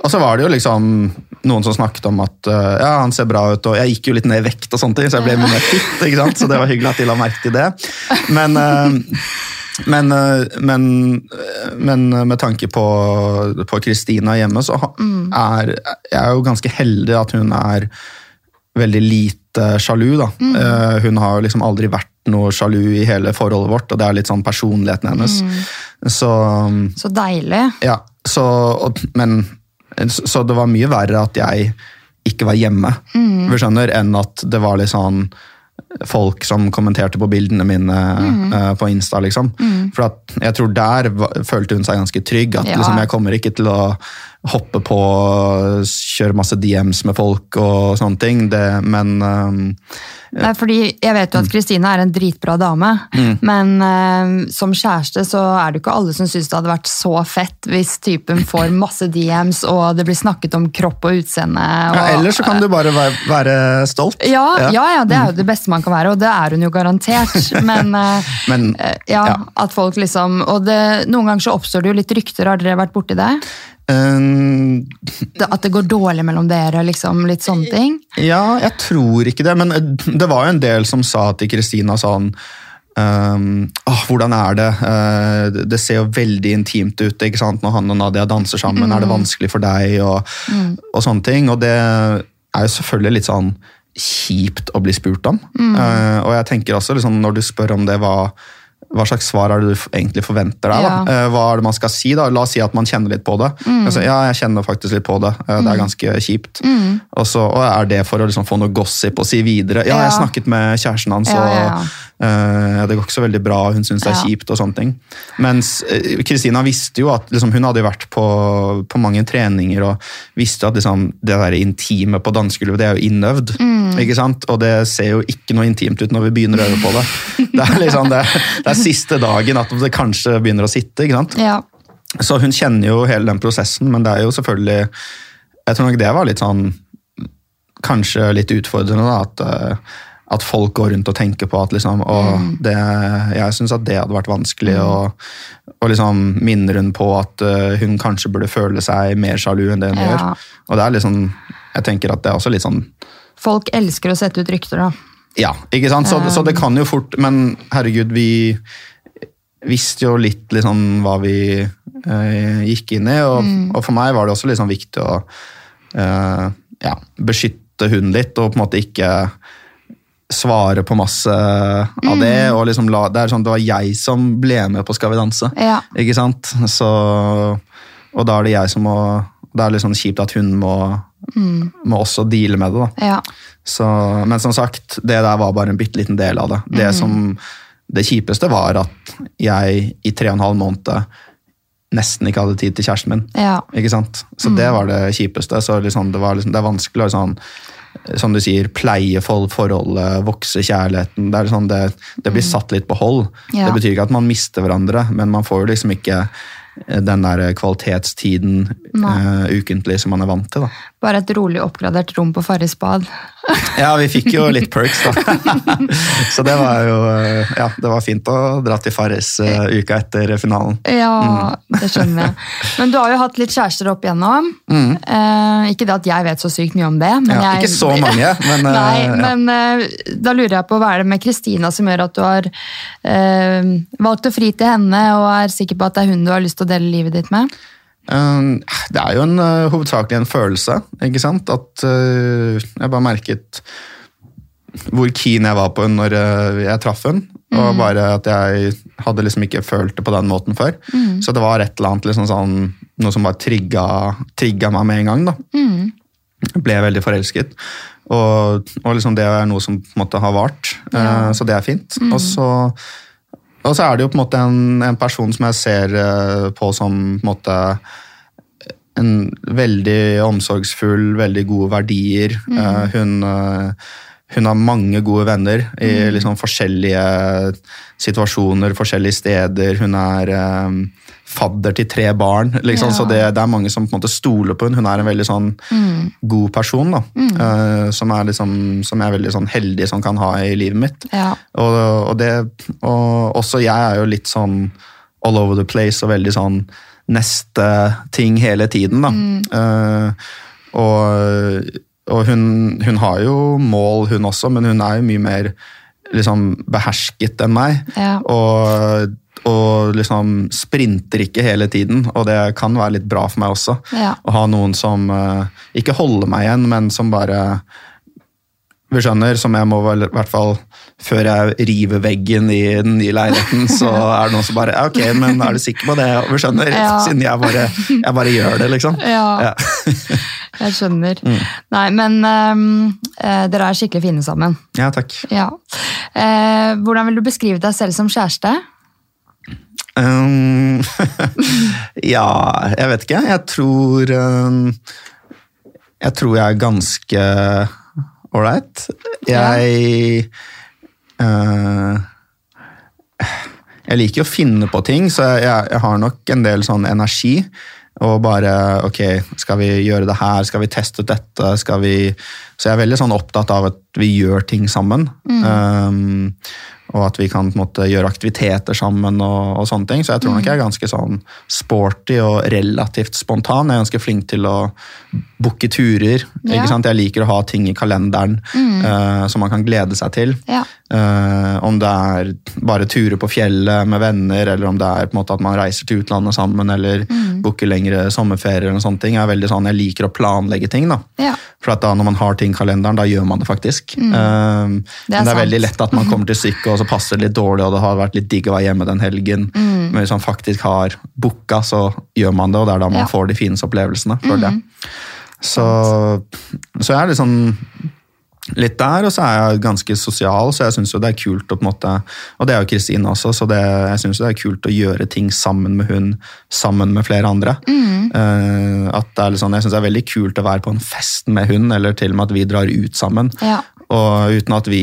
og så var det jo liksom noen som snakket om at uh, ja, han ser bra ut, og jeg gikk jo litt ned i vekt, og sånne ting, så jeg ble mye mer fit, ikke sant? så det var hyggelig at de la merke til det. Men, uh, men, men, men med tanke på på Kristina hjemme, så er jeg er jo ganske heldig at hun er veldig lite sjalu. da. Eh, hun har jo liksom aldri vært noe sjalu i hele forholdet vårt, og det er litt sånn personligheten hennes. Så Så deilig. ja, så, og, men, så det var mye verre at jeg ikke var hjemme, mm. skjønner, enn at det var litt sånn folk som kommenterte på bildene mine eh, på Insta. liksom. For at jeg tror der følte hun seg ganske trygg. At Ja. liksom, jeg kommer ikke til å hoppe på kjøre masse DMs med folk og sånne ting. Det, men um, Nei, fordi Jeg vet jo at Kristine er en dritbra dame, men um, som kjæreste så er det ikke alle som syns det hadde vært så fett hvis typen får masse DMs og det blir snakket om kropp og utseende. Og, ja, eller så kan du bare være, være stolt. ja, ja, ja, det er jo det beste man kan være, og det er hun jo garantert. Men, eh, Men, ja, ja. at folk liksom Og det, noen ganger så oppstår det jo litt rykter, har dere vært borti det? Um, At det går dårlig mellom dere, liksom, litt sånne ting? Ja, jeg tror ikke det, men eh, det var jo en del som sa til Kristina sånn Um, oh, hvordan er det? Uh, det- ser jo veldig intimt ut ikke sant? når han og Nadia danser sammen. Er det vanskelig for deg? Og, og sånne ting. Og det er jo selvfølgelig litt sånn kjipt å bli spurt om. Eh, og jeg tenker også liksom, når du spør om det, hva, hva slags svar er det du egentlig forventer deg? Da? Ja. hva er det man skal si? da? La oss si at man kjenner litt på det. Altså, ja, jeg kjenner faktisk litt på det. Eh, Det er ganske kjipt. Og så og er det for å liksom få noe gossip og si videre. Ja, jeg snakket med kjæresten hans, og eh, det går ikke så veldig bra, hun syns det er kjipt og sånne ting. Mens eh, Kristina visste jo at liksom, hun hadde vært på, på mange treninger og visste at liksom, det der intime på dansegulvet, det er jo innøvd. Mm. ikke sant? Og det ser jo ikke noe intimt ut når vi begynner å øve på det. Det er liksom det, det er siste dagen at det kanskje begynner å sitte. ikke sant? Ja. Så hun kjenner jo hele den prosessen, men det er jo selvfølgelig Jeg tror nok det var litt sånn Kanskje litt utfordrende, da, at, eh, at folk går rundt og tenker på at liksom å, det, Jeg syns at det hadde vært vanskelig, og, og liksom minner hun på at eh, hun kanskje burde føle seg mer sjalu enn det hun Ja. gjør. Og det er liksom Jeg tenker at det er også litt sånn Folk elsker å sette ut rykter, da. Ja, ikke sant? Så, så det kan jo fort Men herregud, vi visste jo litt liksom hva vi eh, gikk inn i. Og, og for meg var det også liksom viktig å eh, ja, beskytte hunden litt, og på en måte ikke svare på masse av det. og liksom la, det, er sånn, det var jeg som ble med på Skal vi danse. Ja. Ikke sant? Så, og da er det jeg som må Det er litt sånn kjipt at hun må, må også deale med det. da. Ja. Så, men som sagt, det der var bare en bitte liten del av det. Mm. Det, som, det kjipeste var at jeg i tre og en halv måned nesten ikke hadde tid til kjæresten min. Ja. Ikke sant? Mm. Så det var det kjipeste. Så liksom, det, var liksom, det er vanskelig å sånn, som du sier, pleie for forholdet, vokse kjærligheten. Det, sånn, det, det blir satt litt på hold. Mm. Ja. Det betyr ikke at man mister hverandre, men man får jo liksom ikke den der kvalitetstiden eh, ukentlig som man er vant til. da. Bare et rolig oppgradert rom på Farris bad. Ja, vi fikk jo litt perks, da. Så det var jo eh, Ja, det var fint å dra til Farris eh, uka etter finalen. Ja, det skjønner jeg. Men du har jo hatt litt kjærester opp igjennom. Eh, ikke det at jeg vet så sykt mye om det. Men Ja, jeg, ikke så mange, men, eh, Nei, ja. men eh, da lurer jeg på hva er det med Kristina som gjør at du har eh, valgt å fri til henne og er sikker på at det er hun du har lyst til å dele livet ditt med? Eh, Det er jo en, eh, hovedsakelig en følelse, ikke sant? At eh, jeg bare merket hvor keen jeg var på henne når eh, jeg traff henne. Og bare at jeg hadde liksom ikke følt det på den måten før. Så det var et eller annet liksom sånn, noe som bare trigga, trigga meg med en gang. da. Jeg ble veldig forelsket. Og, og liksom det er noe som på en måte har vart, Ja. så det er fint. Og, så, og så er det jo på en måte en, en person som jeg ser eh, på som på en måte en veldig omsorgsfull, veldig gode verdier. Mm. hun, eh, hun har mange gode venner i liksom forskjellige situasjoner, forskjellige steder. Hun er eh, fadder til tre barn, liksom, Ja. så det, det er mange som på en måte stoler på henne. Hun er en veldig sånn god person, da, eh, som, er liksom, som jeg er veldig sånn heldig som kan ha i livet mitt. Ja. Og, og, det, og også jeg er jo litt sånn all over the place og veldig sånn neste ting hele tiden. Da. Eh, og og hun, hun har jo mål, hun også, men hun er jo mye mer liksom, behersket enn meg. Ja. Og, og liksom sprinter ikke hele tiden, og det kan være litt bra for meg også. Ja. Å ha noen som eh, ikke holder meg igjen, men som bare vi skjønner, som jeg må vel i hvert fall Før jeg river veggen i den nye leiligheten, så er det noen som bare Ok, men er du sikker på det? Vi skjønner, Ja. siden jeg bare, jeg bare gjør det, liksom. Ja. Ja. Jeg skjønner. Mm. Nei, men eh, dere er skikkelig fine sammen. ja, takk. Ja. Uh, hvordan vil du beskrive deg selv som kjæreste? Um, ja, jeg vet ikke. Jeg tror um, Jeg tror jeg er ganske ålreit. Jeg uh, Jeg liker å finne på ting, så jeg, jeg har nok en del sånn energi. Og bare ok, skal vi gjøre det her, skal vi teste ut dette, skal vi Så jeg er veldig sånn opptatt av at vi gjør ting sammen. Um, og at vi kan på en måte gjøre aktiviteter sammen. og, og sånne ting. Så jeg tror nok jeg er ganske sånn sporty og relativt spontan. Jeg er ganske flink til å booke turer. Ja. ikke sant? Jeg liker å ha ting i kalenderen eh, som man kan glede seg til. Ja. Uh, om det er bare turer på fjellet med venner, eller om det er på en måte at man reiser til utlandet sammen, eller booker lengre sommerferier. eller sånne ting. Jeg er veldig sånn, jeg liker å planlegge ting. da. Ja. For at da når man har ting i kalenderen, da gjør man det faktisk. Eh, men det er sant. veldig lett at man kommer til stykket, og så passer det litt dårlig, og det har vært litt digg å være hjemme den helgen. Men hvis man faktisk har booka, så gjør man det, og det er da man Ja. får de fineste opplevelsene. føler jeg. Så, så jeg er litt sånn litt der, og så er jeg ganske sosial, så jeg syns det er kult å på en måte Og det er jo Kristine også, så det, jeg syns det er kult å gjøre ting sammen med hun, sammen med flere andre. Eh, at det er litt sånn, Jeg syns det er veldig kult å være på en fest med hun, eller til og med at vi drar ut sammen. Ja. Og uten at vi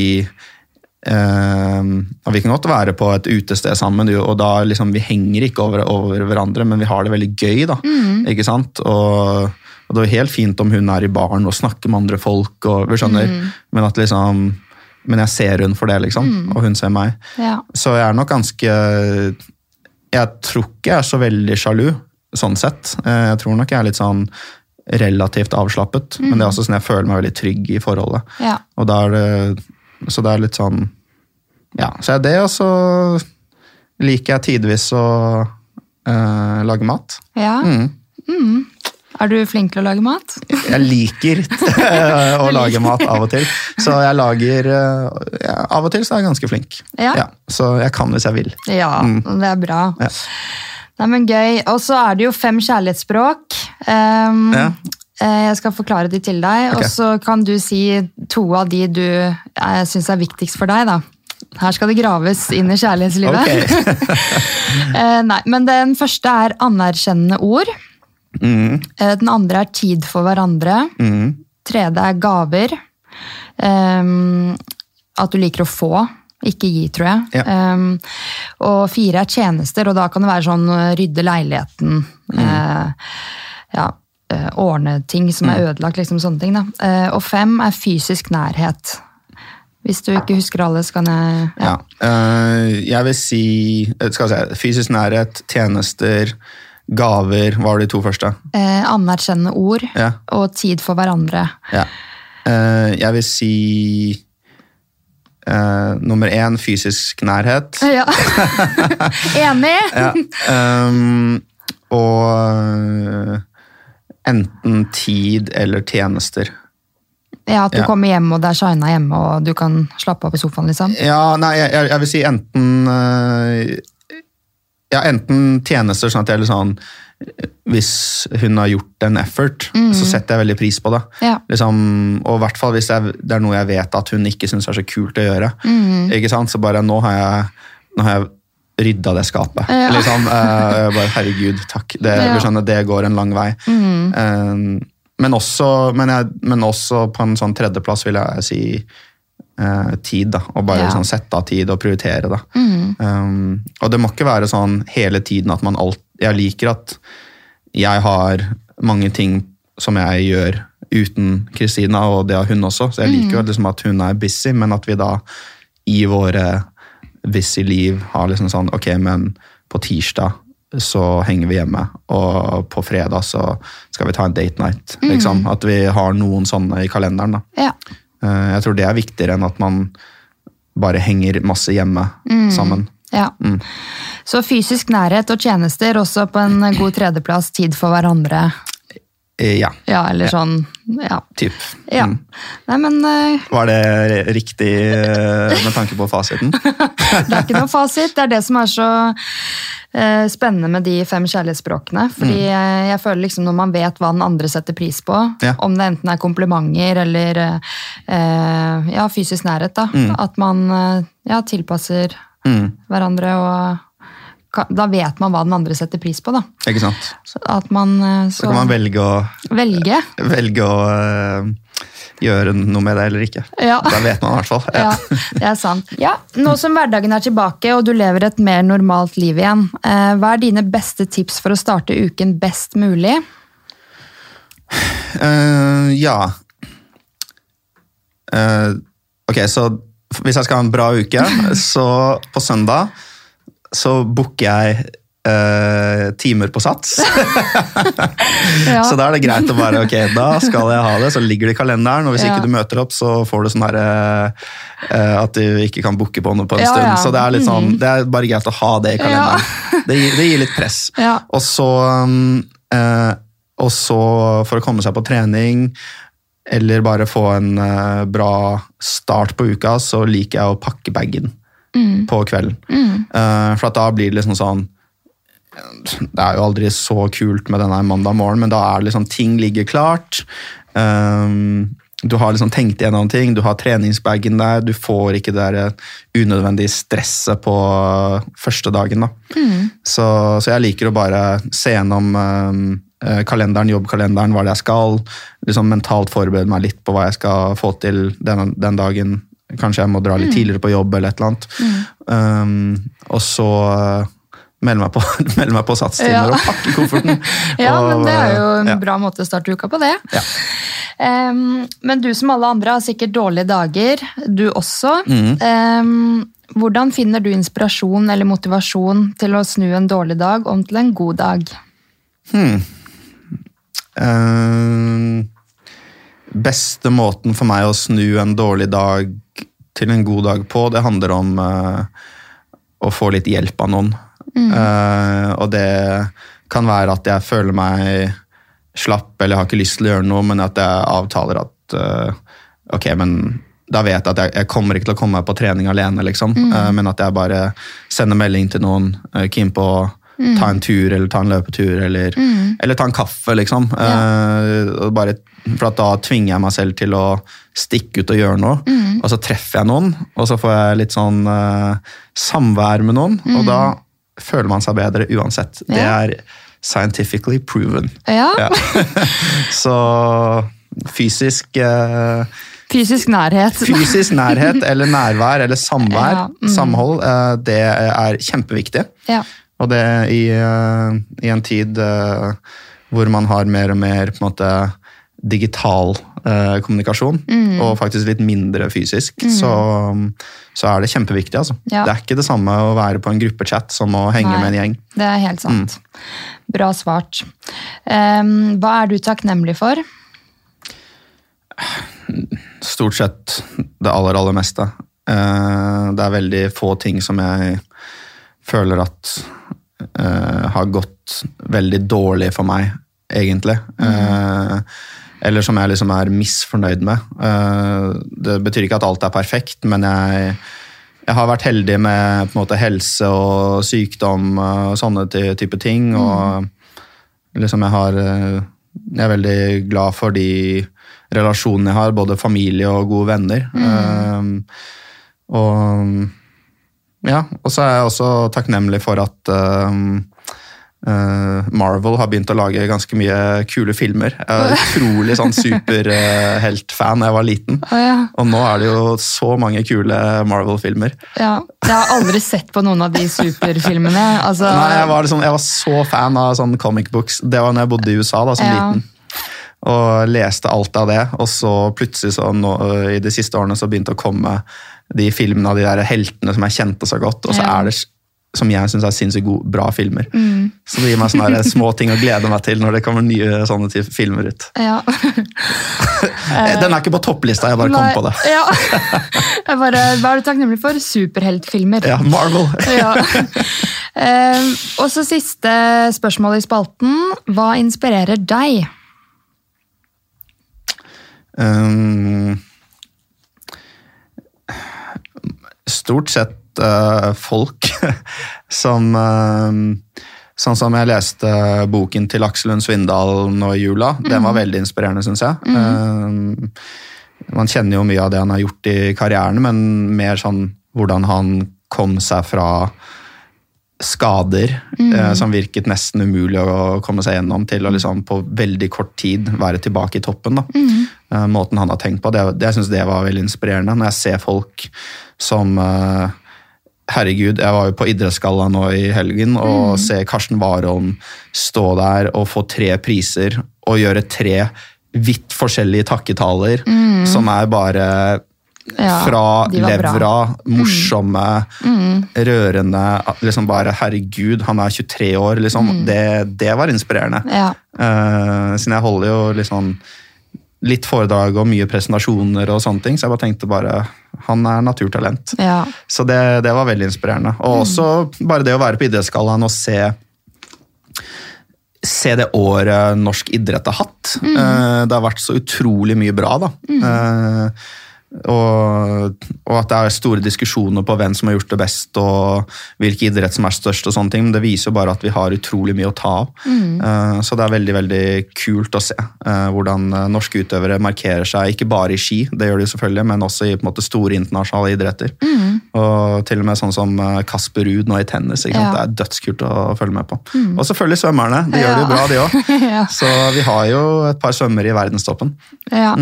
og Vi kan godt være på et utested sammen, og da liksom vi henger ikke over, over hverandre, men vi har det veldig gøy. da, ikke sant? Og, og det er helt fint om hun er i baren og snakker med andre folk, og, vi skjønner, men at liksom men jeg ser hun for det, liksom, og hun ser meg. Ja. Så jeg er nok ganske Jeg tror ikke jeg er så veldig sjalu, sånn sett. Eh, Jeg tror nok jeg er litt sånn relativt avslappet, men det er også sånn jeg føler meg veldig trygg i forholdet. Ja. Og da er det, så det er litt sånn Ja, så er det, og så liker jeg tidvis å uh, lage mat. ja. Mm. Er du flink til å lage mat? Jeg liker å lage mat av og til, så jeg lager eh, ja, Av og til så er jeg ganske flink. Ja. så jeg kan hvis jeg vil. Ja, det er bra. Ja. Nei, men gøy. Og så er det jo fem kjærlighetsspråk. Um, Ja. eh, Jeg skal forklare de til deg, okay. og så kan du si to av de du uh, syns er viktigst for deg. da. Her skal det graves inn i kjærlighetslivet. Ok. Eh, nei, men Den første er anerkjennende ord. Mm, Eh, Den andre er tid for hverandre. mm, Tredje er gaver. Um, at du liker å få, ikke gi, tror jeg. Ja. Um, og fire er tjenester, og da kan det være sånn eh, rydde leiligheten. Mm. Uh, ja, eh, ordne ting som Mm. er ødelagt, liksom sånne ting. Da. Eh, og fem er fysisk nærhet. Hvis du ikke husker alle, så kan jeg ja. Eh, jeg vil si eh, skal jeg si, fysisk nærhet, tjenester, gaver. Hva var de to første? Eh, anerkjennende ord Ja. og tid for hverandre. ja. Eh, jeg vil si Uh, nummer én fysisk nærhet. Ja. Enig! Ja. Um, og eh, enten tid eller tjenester. Ja, At du Ja. kommer hjem og det er shina hjemme og du kan slappe av på sofaen. liksom. Ja, nei, jeg, jeg, vil si enten eh, Ja, enten tjenester, sånn at jeg er sånn Hvis hun har gjort en effort, så setter jeg veldig pris på det. Ja. Liksom, og i hvert fall hvis jeg, det er noe jeg vet at hun ikke syns er så kult å gjøre. Ikke sant? Så bare nå har jeg, nå har jeg rydda det skapet. Ja. Liksom, uh, bare, Herregud, takk. Det, Ja. skjønner, det går en lang vei. Eh, men, også, men, jeg, men også på en sånn tredjeplass vil jeg si uh, tid. da, Og bare Ja. sånn sette av tid og prioritere. da. Um, og det må ikke være sånn hele tiden at man alt Jeg liker at jeg har mange ting som jeg gjør uten Kristina, og det har hun også. Så jeg liker jo liksom at hun er busy, men at vi da i våre busy liv har liksom sånn Ok, men på tirsdag så henger vi hjemme, og på fredag så skal vi ta en date night. Liksom. At vi har noen sånne i kalenderen. Ja. Eh, Jeg tror det er viktigere enn at man bare henger masse hjemme sammen. ja. Mm. Så fysisk nærhet og tjenester, også på en god tredjeplass, tid for hverandre. Eh, Ja, Ja, eller sånn Ja. typ. ja. Mm. Nei, men uh, Var det riktig uh, med tanke på fasiten? det er ikke noe fasit. Det er det som er så uh, spennende med de fem kjærlighetsspråkene. Fordi mm. jeg føler liksom når man vet hva den andre setter pris på, Ja. om det enten er komplimenter eller ja, fysisk nærhet, da, at man ja, tilpasser Mm. hverandre og da vet man hva den andre setter pris på. da. Ikke sant? Så man så, Så kan man velge å, velge. velge å uh, gjøre noe med det eller ikke. Ja. Da vet man i hvert fall. Ja, det er sant. Ja, Nå som hverdagen er tilbake og du lever et mer normalt liv igjen, uh, hva er dine beste tips for å starte uken best mulig? Uh, ja. Eh, ok, så hvis jeg skal ha en bra uke, så på søndag så booker jeg eh, timer på sats. Ja. Så da er det greit å bare ok, da skal jeg ha det, så ligger det i kalenderen. Og hvis Ja. ikke du møter opp, så får du sånn herre eh, at du ikke kan booke på noe på en Ja, stund. Så det er sånn, Mhm. det er bare greit å ha det i kalenderen. Det, gir, det gir litt press. Og så, um, eh, og så for å komme seg på trening, eller bare få en eh, bra start på uka, så liker jeg å pakke bagen Mm. på kvelden. Mm. Uh, for da blir det liksom sånn Det er jo aldri så kult med denne mandag morgen, men da er det liksom ting ligger klart. Um, du har liksom tenkt igjennom ting, du har treningsbagen der, du får ikke det der unødvendige stresset på første dagen. da. Mm. Så, så jeg liker å bare se gjennom eh, kalenderen, jobbkalenderen, hva det jeg skal. liksom Mentalt forberede meg litt på hva jeg skal få til den, den dagen. Kanskje jeg må dra litt tidligere på jobb eller et eller annet. Um, og så uh, melde meg på, melde meg på satstimer Ja. og pakke kofferten. Ja, Og, men det er jo en ja. bra måte å starte uka på det. Ja. Um, men du som alle andre har sikkert dårlige dager, du også. Mm. Um, hvordan finner du inspirasjon eller motivasjon til å snu en dårlig dag om til en god dag? Hmm. Um, beste måten for meg å snu en dårlig dag til en god dag på, det handler om uh, å få litt hjelp av noen. Eh, og det kan være at jeg føler meg slapp eller har ikke lyst til å gjøre noe, men at jeg avtaler at uh, ok, men da vet jeg at jeg, jeg kommer ikke til å komme meg på trening alene, liksom. Eh, men at jeg bare sender melding til noen, uh, keen på å ta en tur eller ta en løpetur eller, eller ta en kaffe, liksom. Ja. og bare, for da tvinger jeg meg selv til å stikke ut og gjøre noe. Og så treffer jeg noen, og så får jeg litt sånn uh, samvær med noen, og da føler man seg bedre uansett. Det er scientifically proven. Ja, Ja. så fysisk uh, Fysisk nærhet. Fysisk nærhet eller nærvær eller samvær, Ja, mm. samhold, eh, det er kjempeviktig. Ja. Og det i, eh, i en tid eh, hvor man har mer og mer på en måte digital eh, kommunikasjon, Mm. og faktisk litt mindre fysisk, så, så er det kjempeviktig. Altså. Ja. Det er ikke det samme å være på en gruppechat som å henge Nei. med en gjeng. Det er helt sant. Mm. Bra svart. Um, hva er du takknemlig for? Stort sett det aller, aller meste. Uh, Det er veldig få ting som jeg føler at uh, har gått veldig dårlig for meg, egentlig. Eh, Eller som jeg liksom er misfornøyd med. Eh, Det betyr ikke at alt er perfekt, men jeg, jeg har vært heldig med på en måte, helse og sykdom og sånne type ting. Og liksom jeg har Jeg er veldig glad for de relasjonene jeg har, både familie og gode venner. Um, og ja, og så er jeg også takknemlig for at um, uh, Marvel har begynt å lage ganske mye kule filmer. Jeg er utrolig sånn superheltfan da jeg var liten. Oh, ja. Og nå er det jo så mange kule Marvel-filmer. ja. Jeg har aldri sett på noen av de superfilmene. Altså, Nei, jeg var, liksom, jeg var så fan av sånn comic books. Det var når jeg bodde i USA da, som Ja. liten. Og leste alt av det. Og så plutselig så nå, i de siste årene så begynte å komme de filmene av de der heltene som jeg kjente så godt. Og så er det som jeg syns er sinnssykt gode, bra filmer. Mm. Så det gir meg sånne små ting å glede meg til når det kommer nye sånne type filmer ut. ja. Den er ikke på topplista, jeg bare kom på det. Ja. Jeg bare, hva er du takknemlig for? Superheltfilmer. Ja, Marvel. Ja. Og så siste spørsmål i spalten. Hva inspirerer deg? Um, stort sett uh, folk som uh, Sånn som jeg leste boken til Aksel Lund Svindal nå i jula. Den var veldig inspirerende, syns jeg. Um, man kjenner jo mye av det han har gjort i karrieren, men mer sånn hvordan han kom seg fra skader eh, som virket nesten umulig å komme seg gjennom, til å liksom på veldig kort tid være tilbake i toppen. Da. Eh, måten han har tenkt på. Det, det, jeg syns det var veldig inspirerende. Når jeg ser folk som eh, Herregud, jeg var jo på Idrettsgalla nå i helgen og ser Karsten Warholm stå der og få tre priser og gjøre tre vidt forskjellige takketaler som er bare Ja, Fra levra. Mm. morsomme, rørende liksom bare Herregud, han er 23 år, liksom. Det, det var inspirerende. Mm. Ja. Uh, siden jeg holder jo litt sånn litt foredrag og mye presentasjoner og sånne ting, så jeg bare tenkte bare Han er naturtalent. ja. Så det, det var veldig inspirerende. Og også bare det å være på idrettsgallaen og se Se det året norsk idrett har hatt. Mm. Det har vært så utrolig mye bra, da. Eh, Og, og at det er store diskusjoner på hvem som har gjort det best, og hvilke idrett som er størst, og sånne ting, men det viser jo bare at vi har utrolig mye å ta av. Eh, Så det er veldig veldig kult å se uh, hvordan eh, norske utøvere markerer seg, ikke bare i ski, det gjør de selvfølgelig, men også i måte, store internasjonale idretter. Og til og med sånn som Kasper Ruud nå i tennis. Ja. Det er dødskult å følge med på. Og selvfølgelig svømmerne. De gjør det jo bra, de òg. Ja. Så vi har jo et par svømmere i verdenstoppen. ja.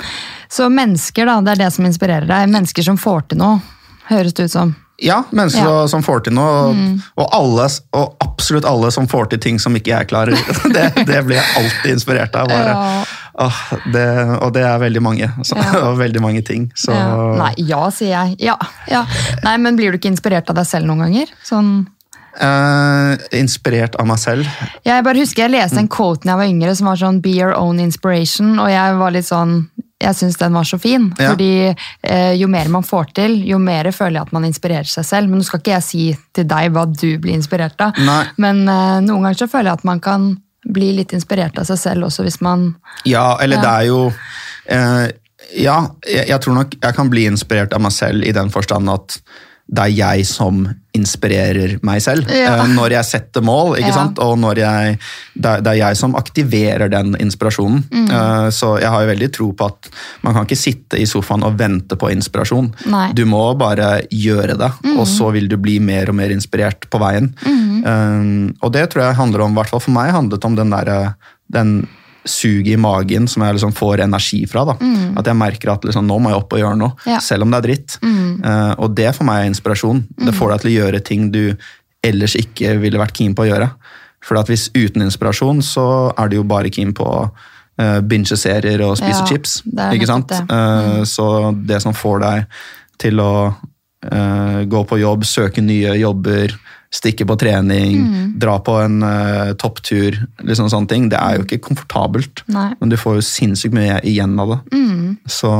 Mm. Så mennesker, da. Det er det som inspirerer deg. Mennesker som får til noe, høres det ut som. Ja, mennesker Ja. Mm. som får til noe, og, alle, og absolutt alle som får til ting som ikke jeg klarer. Det, det blir jeg alltid inspirert av. Bare. Ja. Åh, det, og det er veldig mange. Så, Ja. og veldig mange ting. Så, Ja. Nei, ja, sier jeg. Ja, ja. Nei, men blir du ikke inspirert av deg selv noen ganger? Sånn... Uh, inspirert av meg selv. Jeg bare husker jeg leste en quote da jeg var yngre som var sånn Be your own inspiration, og jeg var litt sånn jeg syns den var så fin. Ja. Fordi eh, jo mer man får til, jo mer føler jeg at man inspirerer seg selv. Men nå skal ikke jeg si til deg hva du blir inspirert av. Nei. Men eh, noen ganger så føler jeg at man kan bli litt inspirert av seg selv også hvis man Ja, eller Ja. det er jo eh, Ja, jeg, jeg tror nok jeg kan bli inspirert av meg selv i den forstand at det er jeg som inspirerer meg selv. Ja. Eh, når jeg setter mål, ikke Ja. sant? og når jeg, det, er, jeg som aktiverer den inspirasjonen. Mm. Eh, så jeg har jo veldig tro på at man kan ikke sitte i sofaen og vente på inspirasjon. Nei. Du må bare gjøre det, og så vil du bli mer og mer inspirert på veien. Mm. og det tror jeg handler om, i hvert fall for meg, handlet om den derre suget i magen som jeg liksom får energi fra. da. At jeg merker at liksom, nå må jeg opp og gjøre noe, Ja. selv om det er dritt. Eh, og det for meg er inspirasjon. Det får deg til å gjøre ting du ellers ikke ville vært keen på å gjøre. For at hvis uten inspirasjon, så er du jo bare keen på å uh, binge-serier og spise Ja, chips. ikke sant? det. Eh, så det som får deg til å eh, gå på jobb, søke nye jobber, stikke på trening, Mm. dra på en uh, topptur, liksom sånne ting, det er jo ikke komfortabelt. Nei. Men du får jo sinnssykt mye igjen av det. Mm. Så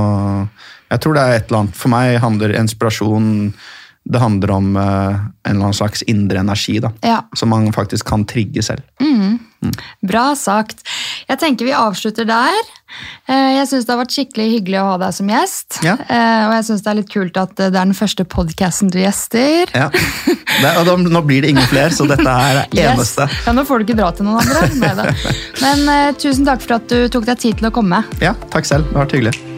jeg tror det er et eller annet For meg handler inspirasjon Det handler om eh, en eller annen slags indre energi, da. Ja. Som man faktisk kan trigge selv. Bra sagt. Jeg tenker vi avslutter der. Eh, Jeg syns det har vært skikkelig hyggelig å ha deg som gjest. Ja. Eh, Og jeg syns det er litt kult at det er den første podkasten du gjester. Ja. Det, og da, nå blir det ingen flere, så dette er det eneste. Yes. Ja, Nå får du ikke dra til noen andre. Men tusen takk for at du tok deg tid til å komme. Ja, takk selv. Det har vært hyggelig.